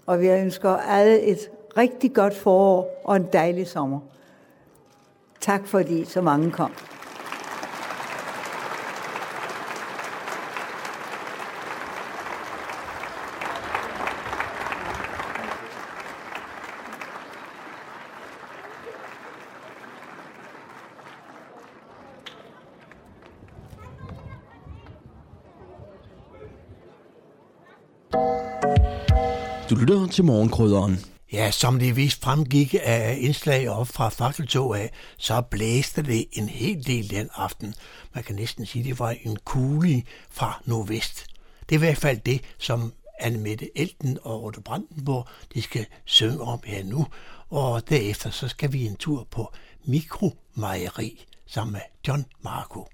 Og vi ønsker alle et rigtig godt forår og en dejlig sommer. Tak fordi så mange kom. Til morgenkrydderen. Ja, som det vist fremgik af indslag op fra fakkeltog af, så blæste det en hel del den aften. Man kan næsten sige, at det var en kugle fra nordvest. Det er i hvert fald det, som Annemette Elten og Otto Brandenborg, de skal synge om her nu. Og derefter så skal vi en tur på Mikromejeri sammen med John Marco.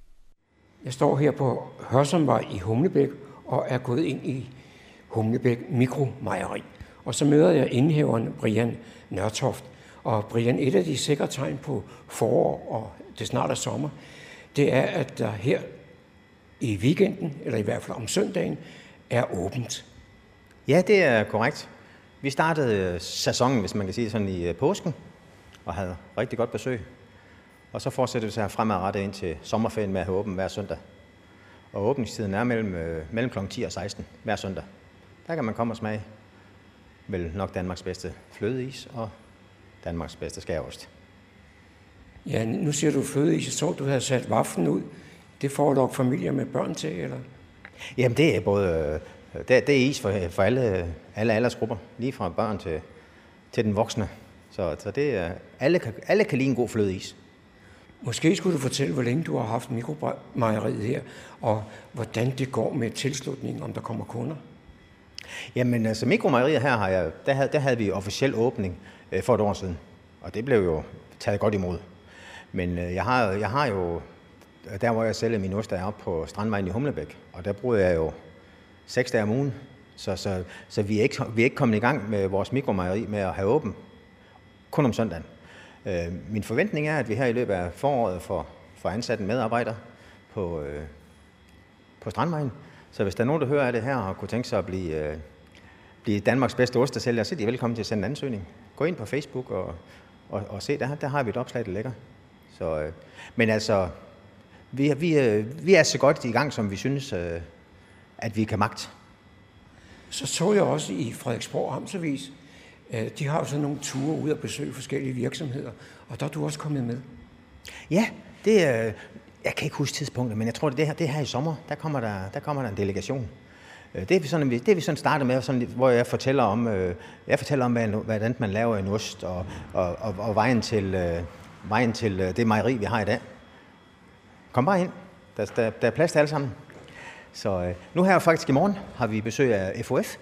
Jeg står her på Hørsomvej i Humlebæk og er gået ind i Humlebæk Mikromejeri. Og så møder jeg indhæveren Brian Nørtoft. Og Brian, et af de sikre tegn på forår, og det snart er sommer, det er, at der her i weekenden, eller i hvert fald om søndagen, er åbent. Ja, det er korrekt. Vi startede øh, sæsonen, hvis man kan sige sådan, i øh, påsken, og havde rigtig godt besøg. Og så fortsætter vi så her fremadrettet ind til sommerferien med at have åbent hver søndag. Og åbningstiden er mellem, øh, mellem kl. 10 og 16 hver søndag. Der kan man komme og smage vel nok Danmarks bedste flødeis og Danmarks bedste skærost. Ja, nu siger du flødeis. Jeg så, du havde sat vaflen ud. Det får du familier med børn til, eller? Jamen, det er både... øh, Det, det er is for, for alle, alle aldersgrupper. Lige fra børn til, til den voksne. Så, så det er, alle, kan, alle kan lide en god flødeis. Måske skulle du fortælle, hvor længe du har haft mikromejeriet her, og hvordan det går med tilslutningen, om der kommer kunder. Jamen, altså mikromejeriet her, har jeg, der, havde, der havde vi officiel åbning øh, for et år siden. Og det blev jo taget godt imod. Men øh, jeg, har, jeg har jo, der hvor jeg sælger min ost, er oppe på Strandvejen i Humlebæk. Og der bruger jeg jo seks dage om ugen. Så, så, så vi, er ikke, vi er ikke kommet i gang med vores mikromejeri med at have åben kun om søndagen. Øh, min forventning er, at vi her i løbet af foråret får, får ansat en medarbejder på, øh, på Strandvejen. Så hvis der er nogen, der hører af det her og kunne tænke sig at blive, øh, blive Danmarks bedste ostesælger, så er de velkommen til at sende en ansøgning. Gå ind på Facebook og, og, og se, der, der har vi et opslag, der ligger. Så, øh, men altså, vi, vi, øh, vi er så godt i gang, som vi synes, øh, at vi kan magt. Så så jeg også i Frederiksborg Amtsavis, øh, de har jo sådan nogle ture ud og besøge forskellige virksomheder, og der er du også kommet med. Ja, det er, jeg kan ikke huske tidspunktet, men jeg tror, det er det her, det er her i sommer, der kommer der, der kommer der en delegation. Øh, det er vi sådan, det er vi sådan startet med, sådan, hvor jeg fortæller om, øh, jeg fortæller om, hvad- hvordan man laver en ost, og, og, og, og vejen til, øh, vejen til øh, det mejeri, vi har i dag. Kom bare ind. Der, der, der er plads til alle sammen. Så øh, nu her faktisk i morgen har vi besøg af FOF.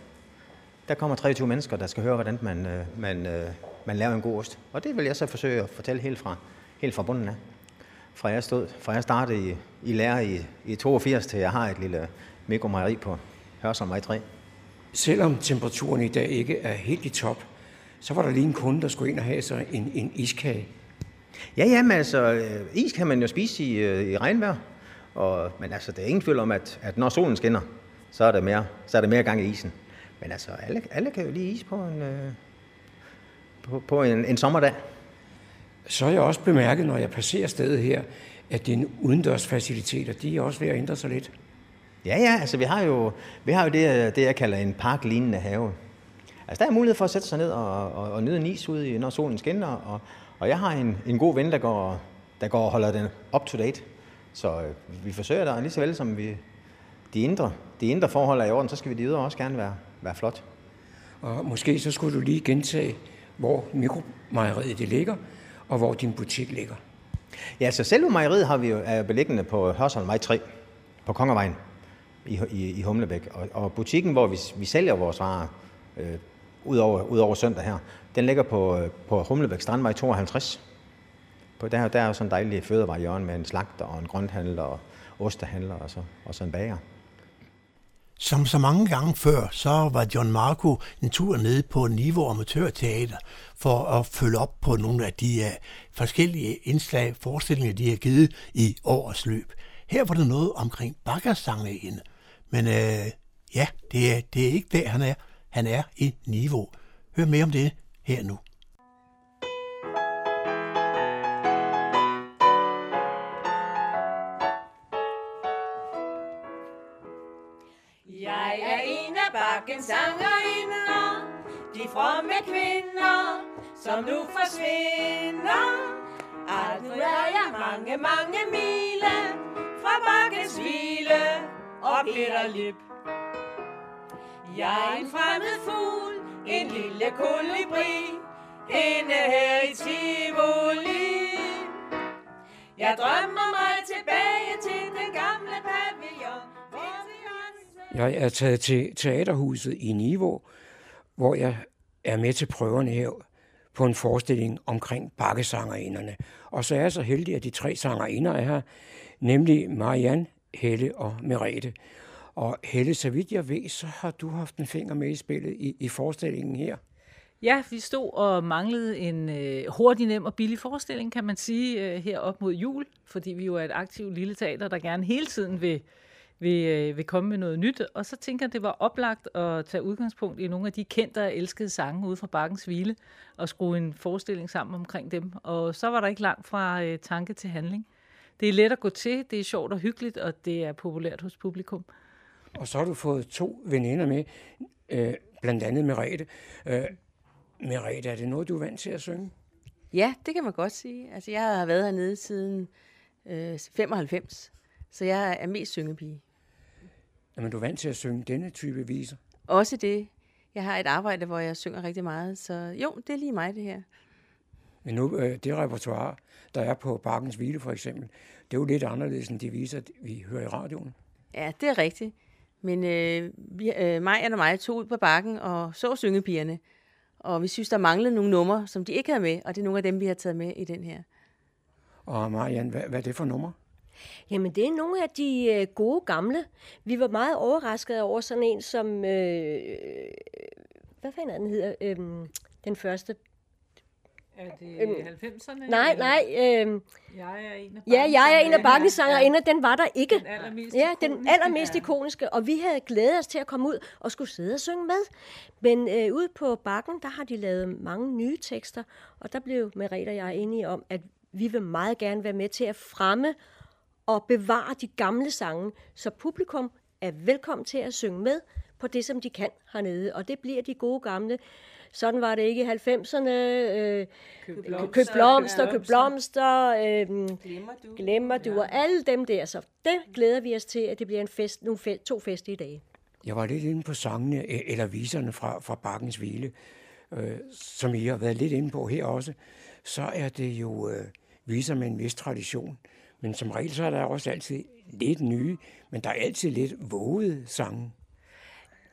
Der kommer 23 mennesker, der skal høre, hvordan man, øh, man, øh, man laver en god ost. Og det vil jeg så forsøge at fortælle helt fra, helt fra bunden af. Fra jeg, stod, fra jeg startede i, i lærer i, i 82, til jeg har et lille mikromejeri på Hørsholmvej 3. Selvom temperaturen i dag ikke er helt i top, så var der lige en kunde, der skulle ind og have sig en, en iskage. Ja, ja, men altså, øh, is kan man jo spise i, øh, i regnvejr. Og, men altså, der er ingen tvivl om, at, at når solen skinner, så er der mere, så er der mere gang i isen. Men altså, alle, alle kan jo lide is på en, øh, på, på en, en sommerdag. Så har jeg også bemærket, når jeg passerer stedet her, at dine udendørsfaciliteter, de er også ved at ændre sig lidt. Ja, ja, altså vi har jo, vi har jo det, det, jeg kalder en parklignende have. Altså der er mulighed for at sætte sig ned og, og, og nyde en is ude, når solen skinner. Og, og jeg har en, en god ven, der går, der går og holder den up to date. Så øh, vi forsøger der lige så vel som vi, de indre, de indre forhold er i orden, så skal vi de ydre også gerne være, være flot. Og måske så skulle du lige gentage, hvor mikromejeriet det ligger, og hvor din butik ligger. Ja, så selve mejeriet har vi jo, er beliggende på Hørsholmvej 3, på Kongervejen i, i, i Humlebæk. Og, og butikken, hvor vi, vi sælger vores varer, øh, ud, over, ud over søndag her, den ligger på, øh, på Humlebæk Strandvej 52. På, der, der er jo sådan en dejlig fødevarehjørne med en slagter og en grønthandler og ostehandler og så, og så en bager. Som så mange gange før, så var John Marco en tur ned på Niveau Amatørteater for at følge op på nogle af de uh, forskellige indslag, forestillinger, de har givet i årets løb. Her var der noget omkring bakkersangerne. Men uh, ja, det er, det er ikke der, han er. Han er i Niveau. Hør mere om det her nu. Af sangerinder, de fromme kvinder, som nu forsvinder. Alt nu er jeg mange, mange mile fra bakkens hvile og bitter Lip. Jeg er en fremmed fugl, en lille kolibri, inde her i Tivoli. Jeg drømmer Jeg er taget til Teaterhuset i Niveau, hvor jeg er med til prøverne her på en forestilling omkring bakkesangerinderne. Og så er jeg så heldig, at de tre sangerinder er her, nemlig Marianne Helle og Merete. Og Helle, så vidt jeg ved, så har du haft en finger med i spillet i, i forestillingen her. Ja, vi stod og manglede en øh, hurtig, nem og billig forestilling, kan man sige, øh, her op mod jul, fordi vi jo er et aktivt lille teater, der gerne hele tiden vil, vil, øh, vil komme med noget nyt. Og så tænker jeg, at det var oplagt at tage udgangspunkt i nogle af de kendte og elskede sange ude fra Bakkens Hvile, og skrue en forestilling sammen omkring dem. Og så var der ikke langt fra øh, tanke til handling. Det er let at gå til, det er sjovt og hyggeligt, og det er populært hos publikum. Og så har du fået to veninder med, øh, blandt andet Merete. Øh, Merete, er det noget, du er vant til at synge? Ja, det kan man godt sige. Altså, jeg har været hernede siden øh, 95, så jeg er mest syngepige. Jamen, du er vant til at synge denne type viser? Også det. Jeg har et arbejde, hvor jeg synger rigtig meget, så jo, det er lige mig, det her. Men nu, øh, det repertoire, der er på Bakkens Hvile for eksempel, det er jo lidt anderledes end de viser, vi hører i radioen. Ja, det er rigtigt. Men øh, vi, øh, mig og mig tog ud på bakken og så syngepigerne. Og vi synes, der manglede nogle numre, som de ikke havde med, og det er nogle af dem, vi har taget med i den her. Og Marian, hvad, hvad er det for nummer? Jamen, det er nogle af de øh, gode gamle. Vi var meget overraskede over sådan en som... Øh, hvad fanden er den hedder? Øh, den første Er det øhm, 90'erne? Nej, nej. Øh, Jeg er en af ja, jeg er en af bakkens bakkensangerinder. Den var der ikke. Den allermest ja, den allermest ja. ikoniske. Og vi havde glædet os til at komme ud og skulle sidde og synge med. Men øh, ude på bakken, der har de lavet mange nye tekster. Og der blev Merete og jeg enige om, at vi vil meget gerne være med til at fremme og bevare de gamle sange, så publikum er velkommen til at synge med på det, som de kan hernede. Og det bliver de gode gamle. Sådan var det ikke i 90'erne. Øh, køb blomster, køb blomster, køb blomster øh, glemmer du, glemmer du ja. og alle dem der. Så det glæder vi os til, at det bliver en fest, nogle fe, to festlige dage. Jeg var lidt inde på sangene, e- eller viserne fra, fra Bakkens Hvile, øh, som I har været lidt inde på her også. Så er det jo øh, viser med en vis tradition. Men som regel så er der også altid lidt nye, men der er altid lidt vågede sange.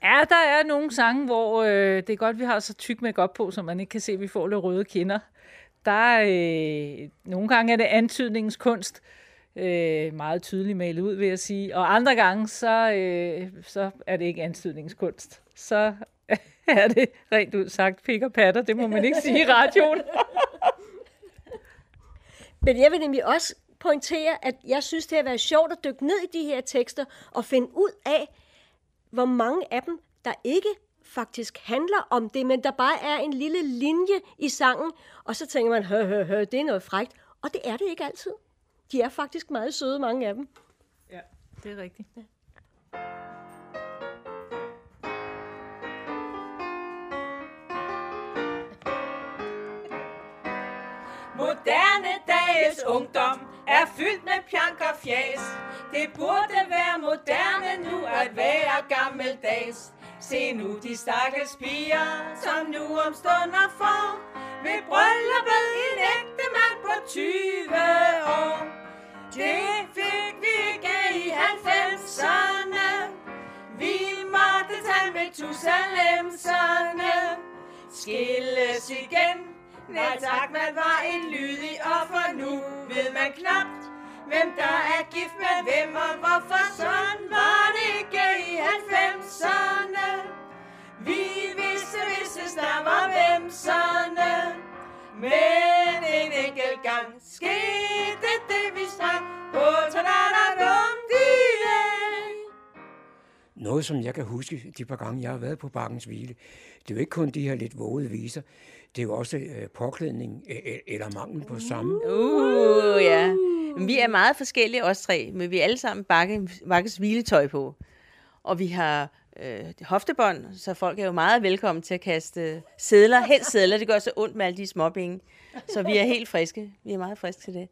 Ja, der er nogle sange, hvor øh, det er godt, vi har så tyk make op på, så man ikke kan se, at vi får lidt røde kinder. Der er, øh, nogle gange er det antydningens kunst, øh, meget tydeligt malet ud, vil jeg sige. Og andre gange, så, øh, så er det ikke antydningens kunst. Så er det rent ud sagt pik og patter. Det må man ikke sige i radioen. Men jeg vil nemlig også pointere, at jeg synes, det har været sjovt at dykke ned i de her tekster og finde ud af, hvor mange af dem, der ikke faktisk handler om det, men der bare er en lille linje i sangen, og så tænker man, hø, hø, hø, det er noget frægt. Og det er det ikke altid. De er faktisk meget søde, mange af dem. Ja, det er rigtigt. Ja. Moderne dages ungdom er fyldt med pjank og fjas. Det burde være moderne nu at være gammeldags. Se nu de stakkels piger, som nu om stunder får ved brylluppet en ægte mand på 20 år. Det fik vi ikke i 90'erne. Vi måtte tage med tusalemserne. Skilles igen. Nej tak, man var en lydig offer. Nu ved man knapt, hvem der er gift med hvem og hvorfor. Sådan var det ikke i 90'erne. Vi vidste, hvis der var hvemserne. Men en enkelt gang skete det, vi sprang på Tadadadum Noget, som jeg kan huske de par gange, jeg har været på Bakkens Hvile, det er jo ikke kun de her lidt vågede viser, det er jo også øh, påklædning øh, eller mangel på samme. Uh, ja. Men vi er meget forskellige, os tre, men vi er alle sammen bakke, bakkes hviletøj på. Og vi har øh, hoftebånd, så folk er jo meget velkommen til at kaste sædler, helst sædler. Det gør så ondt med alle de småpenge. Så vi er helt friske. Vi er meget friske til det.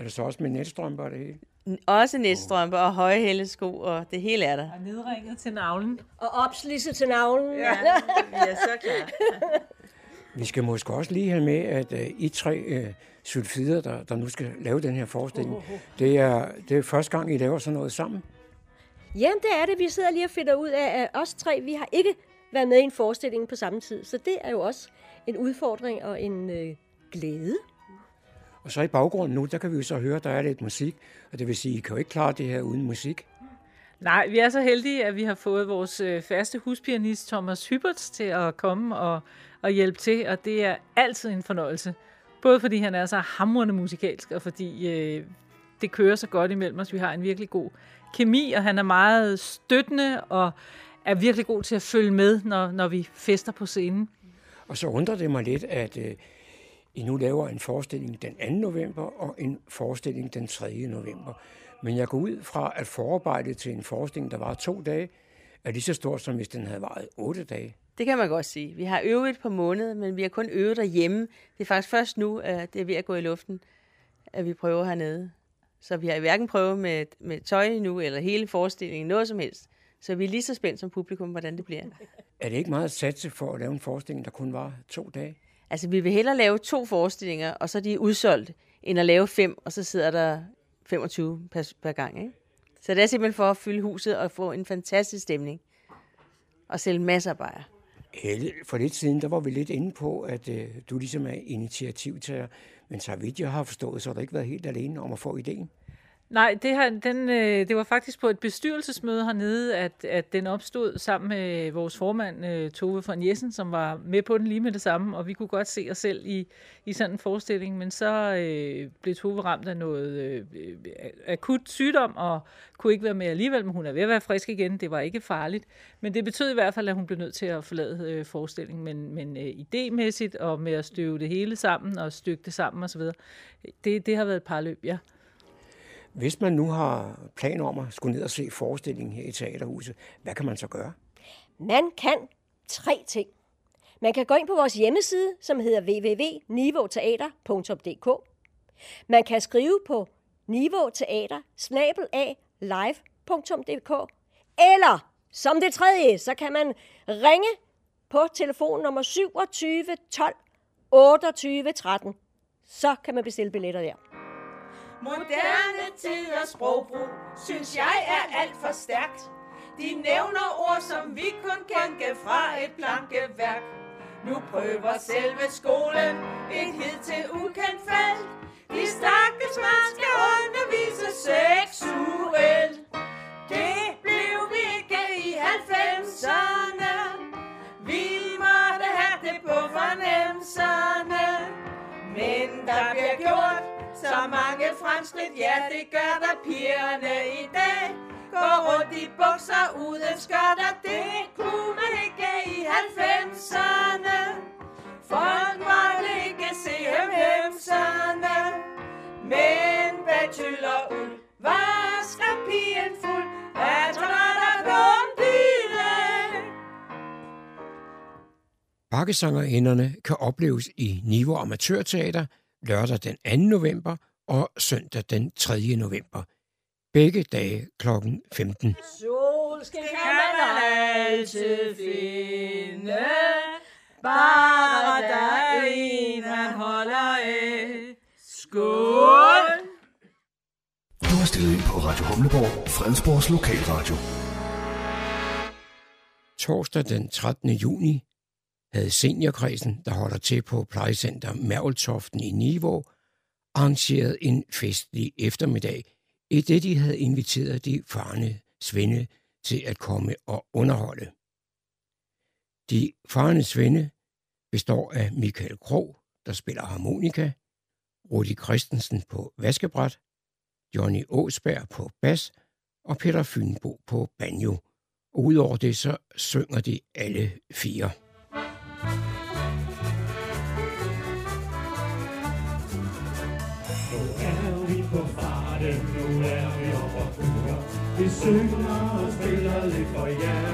Er det så også med netstrømper og det hele? Også netstrømper og høje hældesko, og det hele er der. Og nedringet til navlen. Og opslidset til navlen. Ja, er så klar. Vi skal måske også lige have med, at uh, I tre uh, sulfider, der, der nu skal lave den her forestilling, Uh, uh, uh. det er, det er første gang, I laver sådan noget sammen. Jamen, det er det. Vi sidder lige og finder ud af, at os tre, vi har ikke været med i en forestilling på samme tid. Så det er jo også en udfordring og en øh, glæde. Og så i baggrunden nu, der kan vi jo så høre, at der er lidt musik. Og det vil sige, I kan jo ikke klare det her uden musik. Nej, vi er så heldige, at vi har fået vores øh, faste huspianist Thomas Hyberts til at komme og, og hjælpe til, og det er altid en fornøjelse. Både fordi han er så hamrende musikalsk, og fordi øh, det kører så godt imellem os. Vi har en virkelig god kemi, og han er meget støttende og er virkelig god til at følge med, når, når vi fester på scenen. Og så undrer det mig lidt, at øh, I nu laver en forestilling den 2. november og en forestilling den 3. november. Men jeg går ud fra, at forarbejdet til en forestilling, der var to dage, er lige så stort, som hvis den havde varet otte dage. Det kan man godt sige. Vi har øvet et par måneder, men vi har kun øvet derhjemme. Det er faktisk først nu, at det er ved at gå i luften, at vi prøver hernede. Så vi har hverken prøvet med, med tøj nu, eller hele forestillingen, noget som helst. Så vi er lige så spændt som publikum, hvordan det bliver. Er det ikke meget at satse for at lave en forestilling, der kun var to dage? Altså, vi vil hellere lave to forestillinger, og så er de udsolgt, end at lave fem, og så sidder der 25 per, per gang. Ikke? Så det er simpelthen for at fylde huset og få en fantastisk stemning. Og sælge masser af bajer. Helle, for lidt siden, der var vi lidt inde på, at øh, du ligesom er initiativtager. Men så vidt jeg har forstået, så har du ikke været helt alene om at få ideen. Nej, det, her, den, øh, det var faktisk på et bestyrelsesmøde hernede, at, at den opstod sammen med vores formand, øh, Tove von Jessen, som var med på den lige med det samme, og vi kunne godt se os selv i, i sådan en forestilling, men så øh, blev Tove ramt af noget øh, øh akut sygdom, og kunne ikke være med alligevel, men hun er ved at være frisk igen, det var ikke farligt, men det betød i hvert fald, at hun blev nødt til at forlade øh, forestillingen, men, men øh, idémæssigt og med at støve det hele sammen og stykke det sammen osv., det, det har været et par løb, ja. Hvis man nu har planer om at skulle ned og se forestillingen her i Teaterhuset, hvad kan man så gøre? Man kan tre ting. Man kan gå ind på vores hjemmeside, som hedder www.nivoteater.dk. Man kan skrive på niveauteater live.dk. Eller som det tredje, så kan man ringe på telefon nummer 27 12 28 13. Så kan man bestille billetter der. Moderne tiders sprogbrug, synes jeg er alt for stærkt. De nævner ord, som vi kun kan fra et plankeværk. Nu prøver selve skolen et hidtil ukendt fald. De stakkels man skal undervise seksuelt. Det blev vi ikke i 90'erne. Vi måtte have det på fornemmelserne. Men der bliver gjort så mange fremskridt, ja det gør der pigerne i dag. Går rundt i bukser uden skørter, det kunne man ikke i 90'erne. Folk måtte ikke se hemhemserne. Men bachelor uld, vasker pigen fuld af trotter blondine. Bakkesangerinderne kan opleves i Niveau Amatørteater lørdag den 2. november og søndag den 3. november. Begge dage kl. 15. Solskin kan man altid finde, bare der er en, man holder af. Skål! Du har stillet ind på Radio Humleborg, Fredensborgs Lokalradio. Torsdag den 13. juni havde seniorkredsen, der holder til på plejecenter Mærveltoften i Nivå, arrangeret en festlig eftermiddag, i det de havde inviteret de farne svende til at komme og underholde. De farne svende består af Michael Krog, der spiller harmonika, Rudi Christensen på vaskebræt, Johnny Åsberg på bas og Peter Fynbo på banjo. Og udover det så synger de alle fire. Nu er vi på farten, nu er vi oppe og køre. Vi synger og spiller lidt for jer.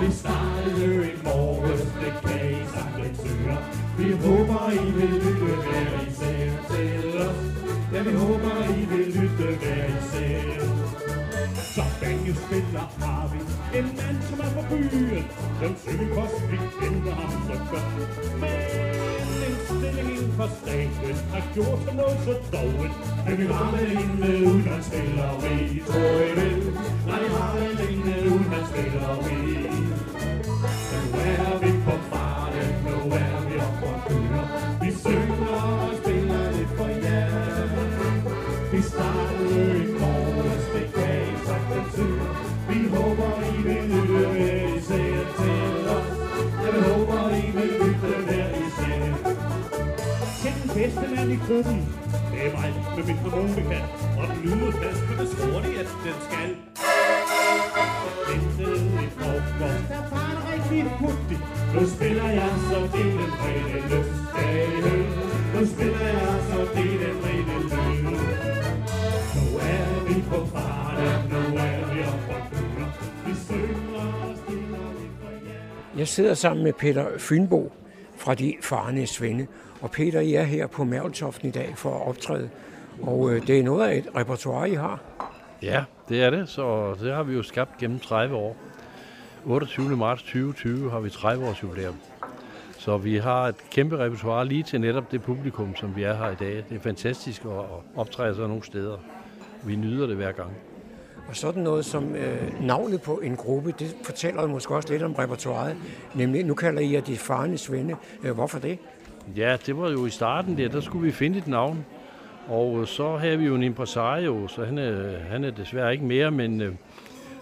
Vi startede i morges, det kan I sagtens høre. Vi håber, I vil lytte hver især til os. Ja, vi håber, I vil lytte hver især. Så banjo spiller har vi en mand, som er fra byen. Den cykelpost, vi kender ham så godt. Men en stilling inden for staten har gjort ham noget så dårligt. Men vi har vel en med udlandsspilleri, tror I vel? Nej, vi har vel en med udlandsspilleri. Men nu er vi på farten, nu er vi oppe og kører. Vi synger mand i gruppen, det er mig med min harmonika. Og den lyder fast, men det tror at den skal. Ventede i frokost, der var det rigtig hurtigt. Nu spiller jeg så det den rene lyst. Nu spiller jeg så det den rene lyst. Nu er vi på farne, nu er vi oppe på køer. Vi synger og stiller vi for jer. Jeg sidder sammen med Peter Fynbo fra De Farne Svende. Og Peter, I er her på Mærveltoften i dag for at optræde. Og øh, det er noget af et repertoire, I har. Ja, det er det, så det har vi jo skabt gennem 30 år. 28. marts 2020 har vi 30 års jubilæum. Så vi har et kæmpe repertoire lige til netop det publikum, som vi er her i dag. Det er fantastisk at optræde sig nogle steder. Vi nyder det hver gang. Og sådan noget som øh, navnet på en gruppe, det fortæller måske også lidt om repertoireet. Nemlig, nu kalder I jer De Farne Svende. Øh, hvorfor det? Ja, det var jo i starten der, der skulle vi finde et navn. Og øh, så havde vi jo en impresario, så han er, han er desværre ikke mere, men øh,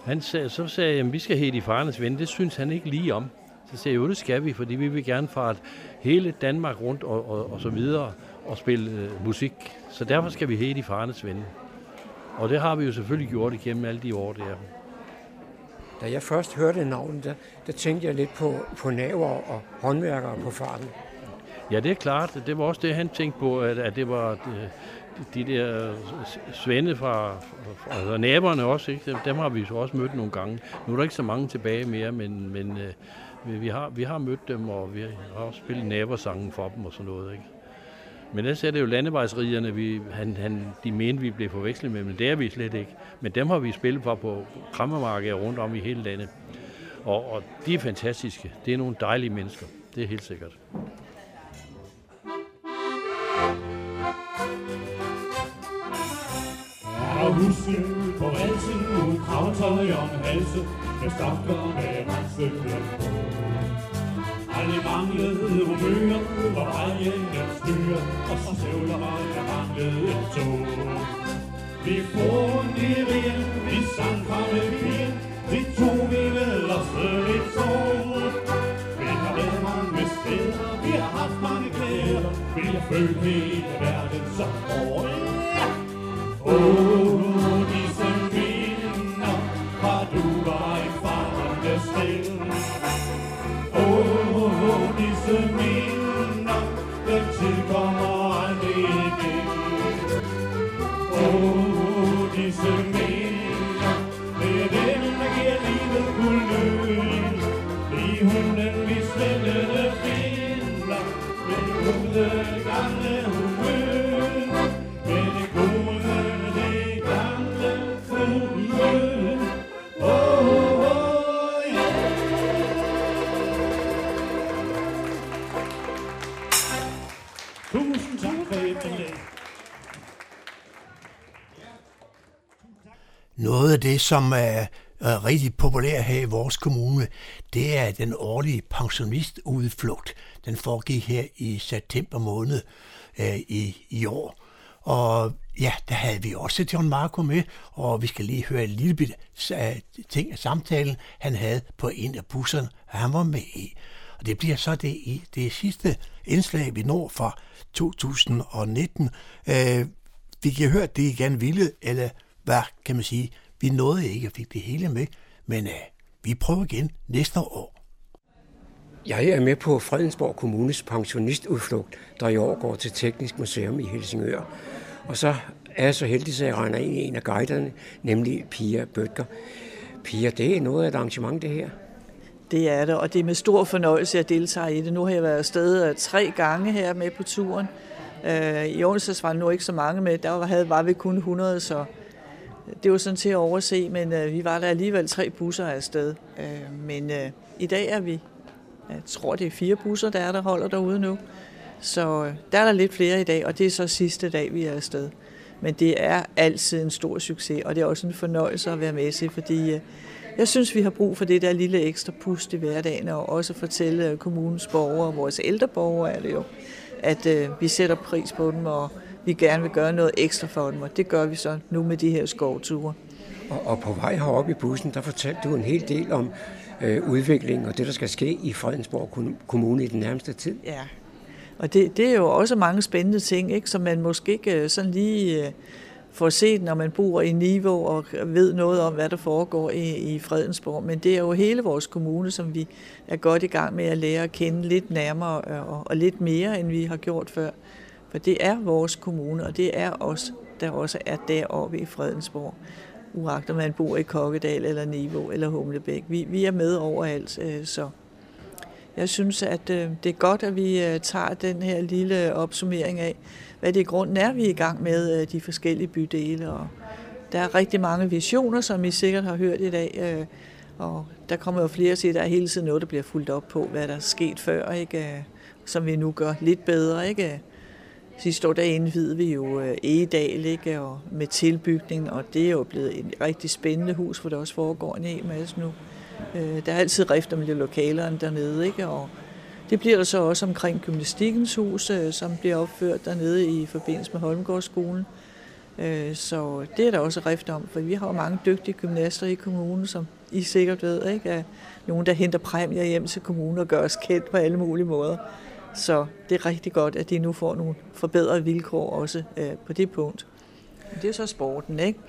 han sag, så sagde jeg, at vi skal hedde i Farnes Ven. Det synes han ikke lige om. Så sagde jeg, jo det skal vi, fordi vi vil gerne fare hele Danmark rundt og, og, og så videre og spille øh, musik. Så derfor skal vi hedde i Farnes Ven. Og det har vi jo selvfølgelig gjort igennem alle de år der. Da jeg først hørte navnet, der, der tænkte jeg lidt på, på naver og håndværkere på farten. Ja, det er klart. Det var også det, han tænkte på, at, at det var de, de der øh, svende fra, fra altså naberne også. Ikke? Dem, dem har vi så også mødt nogle gange. Nu er der ikke så mange tilbage mere, men, men øh, vi, har, vi har mødt dem, og vi har også spillet nabersangen for dem og sådan noget. Ikke? Men ellers er det jo landevejsriderne, vi, han, han, de mente, vi blev forvekslet med, men det er vi slet ikke. Men dem har vi spillet for på krammermarkeder rundt om i hele landet. Og, og de er fantastiske. Det er nogle dejlige mennesker. Det er helt sikkert. Huset på valsen, nu kravtøj om halse, med stokker med rensdykker på. Aldrig manglede humør, hvor vejen den styrer, og så sævler mig, jeg manglede et tog. Vi fonerede, vi sang fra med pigen, vi tog vi ved os i tog. Vi har været mange steder, vi har haft mange klæder, vi har følt hele verden så hårdt oh, som er, er rigtig populær her i vores kommune, det er den årlige pensionistudflugt. Den foregik her i september måned øh, i, i år. Og ja, der havde vi også John Marco med, og vi skal lige høre en lille bit af ting af samtalen, han havde på en af busserne, han var med i. Og det bliver så det, det sidste indslag, vi når fra 2019. Øh, vi kan høre det, I gerne ville, eller hvad kan man sige, vi nåede ikke at fik det hele med, men øh, vi prøver igen næste år. Jeg er med på Fredensborg Kommunes pensionistudflugt, der i år går til Teknisk Museum i Helsingør. Og så er jeg så heldig, at jeg regner ind i en af guiderne, nemlig Pia Bøtger. Pia, det er noget af et arrangement, det her. Det er det, og det er med stor fornøjelse, at jeg deltager i det. Nu har jeg været afsted øh, tre gange her med på turen. Øh, I onsdags var der nu ikke så mange med, der var, var vi kun 100, så det var sådan til at overse, men øh, vi var der alligevel tre busser afsted. Øh, men øh, i dag er vi, jeg tror det er fire busser, der er, der holder derude nu. Så øh, der er der lidt flere i dag, og det er så sidste dag, vi er afsted. Men det er altid en stor succes, og det er også en fornøjelse at være med til, fordi jeg synes, vi har brug for det der lille ekstra pust i hverdagen, og også fortælle kommunens borgere, vores ældre borgere er det jo, at øh, vi sætter pris på dem, og vi gerne vil gøre noget ekstra for dem, og det gør vi så nu med de her skovture. Og, og på vej heroppe i bussen, der fortalte du en hel del om øh, udvikling og det, der skal ske i Fredensborg Kommune i den nærmeste tid. Ja, og det, det er jo også mange spændende ting, ikke, som man måske ikke øh, sådan lige øh, får set, når man bor i Niveau og ved noget om, hvad der foregår i, i Fredensborg. Men det er jo hele vores kommune, som vi er godt i gang med at lære at kende lidt nærmere og, og lidt mere, end vi har gjort før. For det er vores kommune, og det er os, der også er deroppe i Fredensborg. Uagter man bor i Kokkedal eller Niveau eller Humlebæk. Vi, vi er med overalt, øh, så jeg synes, at øh, det er godt, at vi øh, tager den her lille opsummering af, hvad det i grunden er, vi er i gang med de forskellige bydele. Og der er rigtig mange visioner, som I sikkert har hørt i dag, og der kommer jo flere til, at der er hele tiden noget, der bliver fuldt op på, hvad der er sket før, ikke? som vi nu gør lidt bedre. Ikke? Sidste år der indvidede vi jo øh, Egedal ikke? Og med tilbygning, og det er jo blevet et rigtig spændende hus, hvor der også foregår en hel masse nu. Øh, der er altid rift om lokalerne dernede, ikke? og det bliver der så også omkring gymnastikkens hus, øh, som bliver opført dernede i forbindelse med Holmgårdsskolen. Så det er der også rift om, for vi har jo mange dygtige gymnaster i kommunen, som I sikkert ved, ikke? Er nogen, der henter præmier hjem til kommunen og gør os kendt på alle mulige måder. Så det er rigtig godt, at de nu får nogle forbedrede vilkår også øh, på det punkt. Det er så sporten, ikke?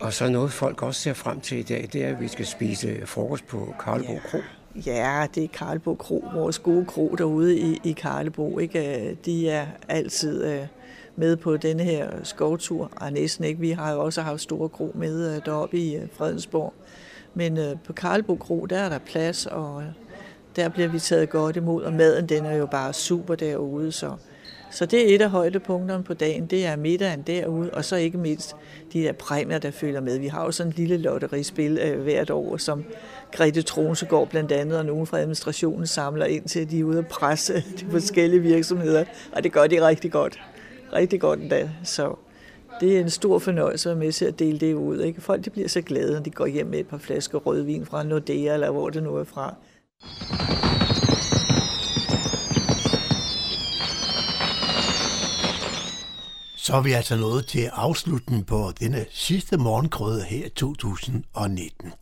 Og så noget folk også ser frem til i dag, det er, at vi skal spise frokost på Karlebo Kro. Ja, det er Karlebo Kro, vores gode kro derude i, i Karlebo. Ikke? De er altid øh, med på denne her skovtur. Og næsten ikke. Vi har jo også haft store kro med øh, deroppe i øh, Fredensborg. Men øh, på Karlebo Kro, der er der plads, og der bliver vi taget godt imod, og maden den er jo bare super derude, så, så det er et af højdepunkterne på dagen, det er middagen derude, og så ikke mindst de der præmier, der følger med. Vi har jo sådan en lille lotterispil øh, hvert år, som Grete Tronsegård blandt andet, og nogen fra administrationen samler ind til, de er ude og presse de forskellige virksomheder, og det gør de rigtig godt. Rigtig godt endda, så det er en stor fornøjelse at være med til at dele det ud. Ikke? Folk de bliver så glade, når de går hjem med et par flasker rødvin fra Nordea, eller hvor det nu er fra. Så er vi altså nået til afslutningen på denne sidste morgenkrøde her i 2019.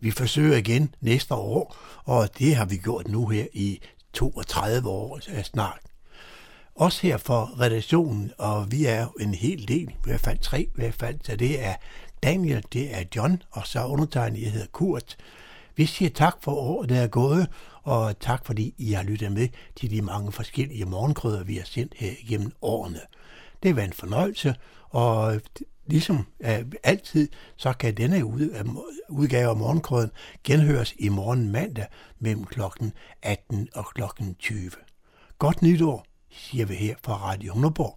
Vi forsøger igen næste år, og det har vi gjort nu her i 32 år altså snart. Også her for redaktionen, og vi er en hel del, i hvert fald tre i hvert fald, så det er Daniel, det er John, og så undertegnet, jeg hedder Kurt. Vi siger tak for året, der er gået, og tak fordi I har lyttet med til de mange forskellige morgenkrøder, vi har sendt her gennem årene. Det var en fornøjelse, og ligesom øh, altid, så kan denne øh, udgave af morgenkrøden genhøres i morgen mandag mellem klokken 18 og klokken 20. Godt nytår, siger vi her fra Radio Hunderborg.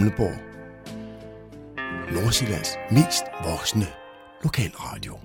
Gamleborg. Nordsjællands mest voksne lokalradio.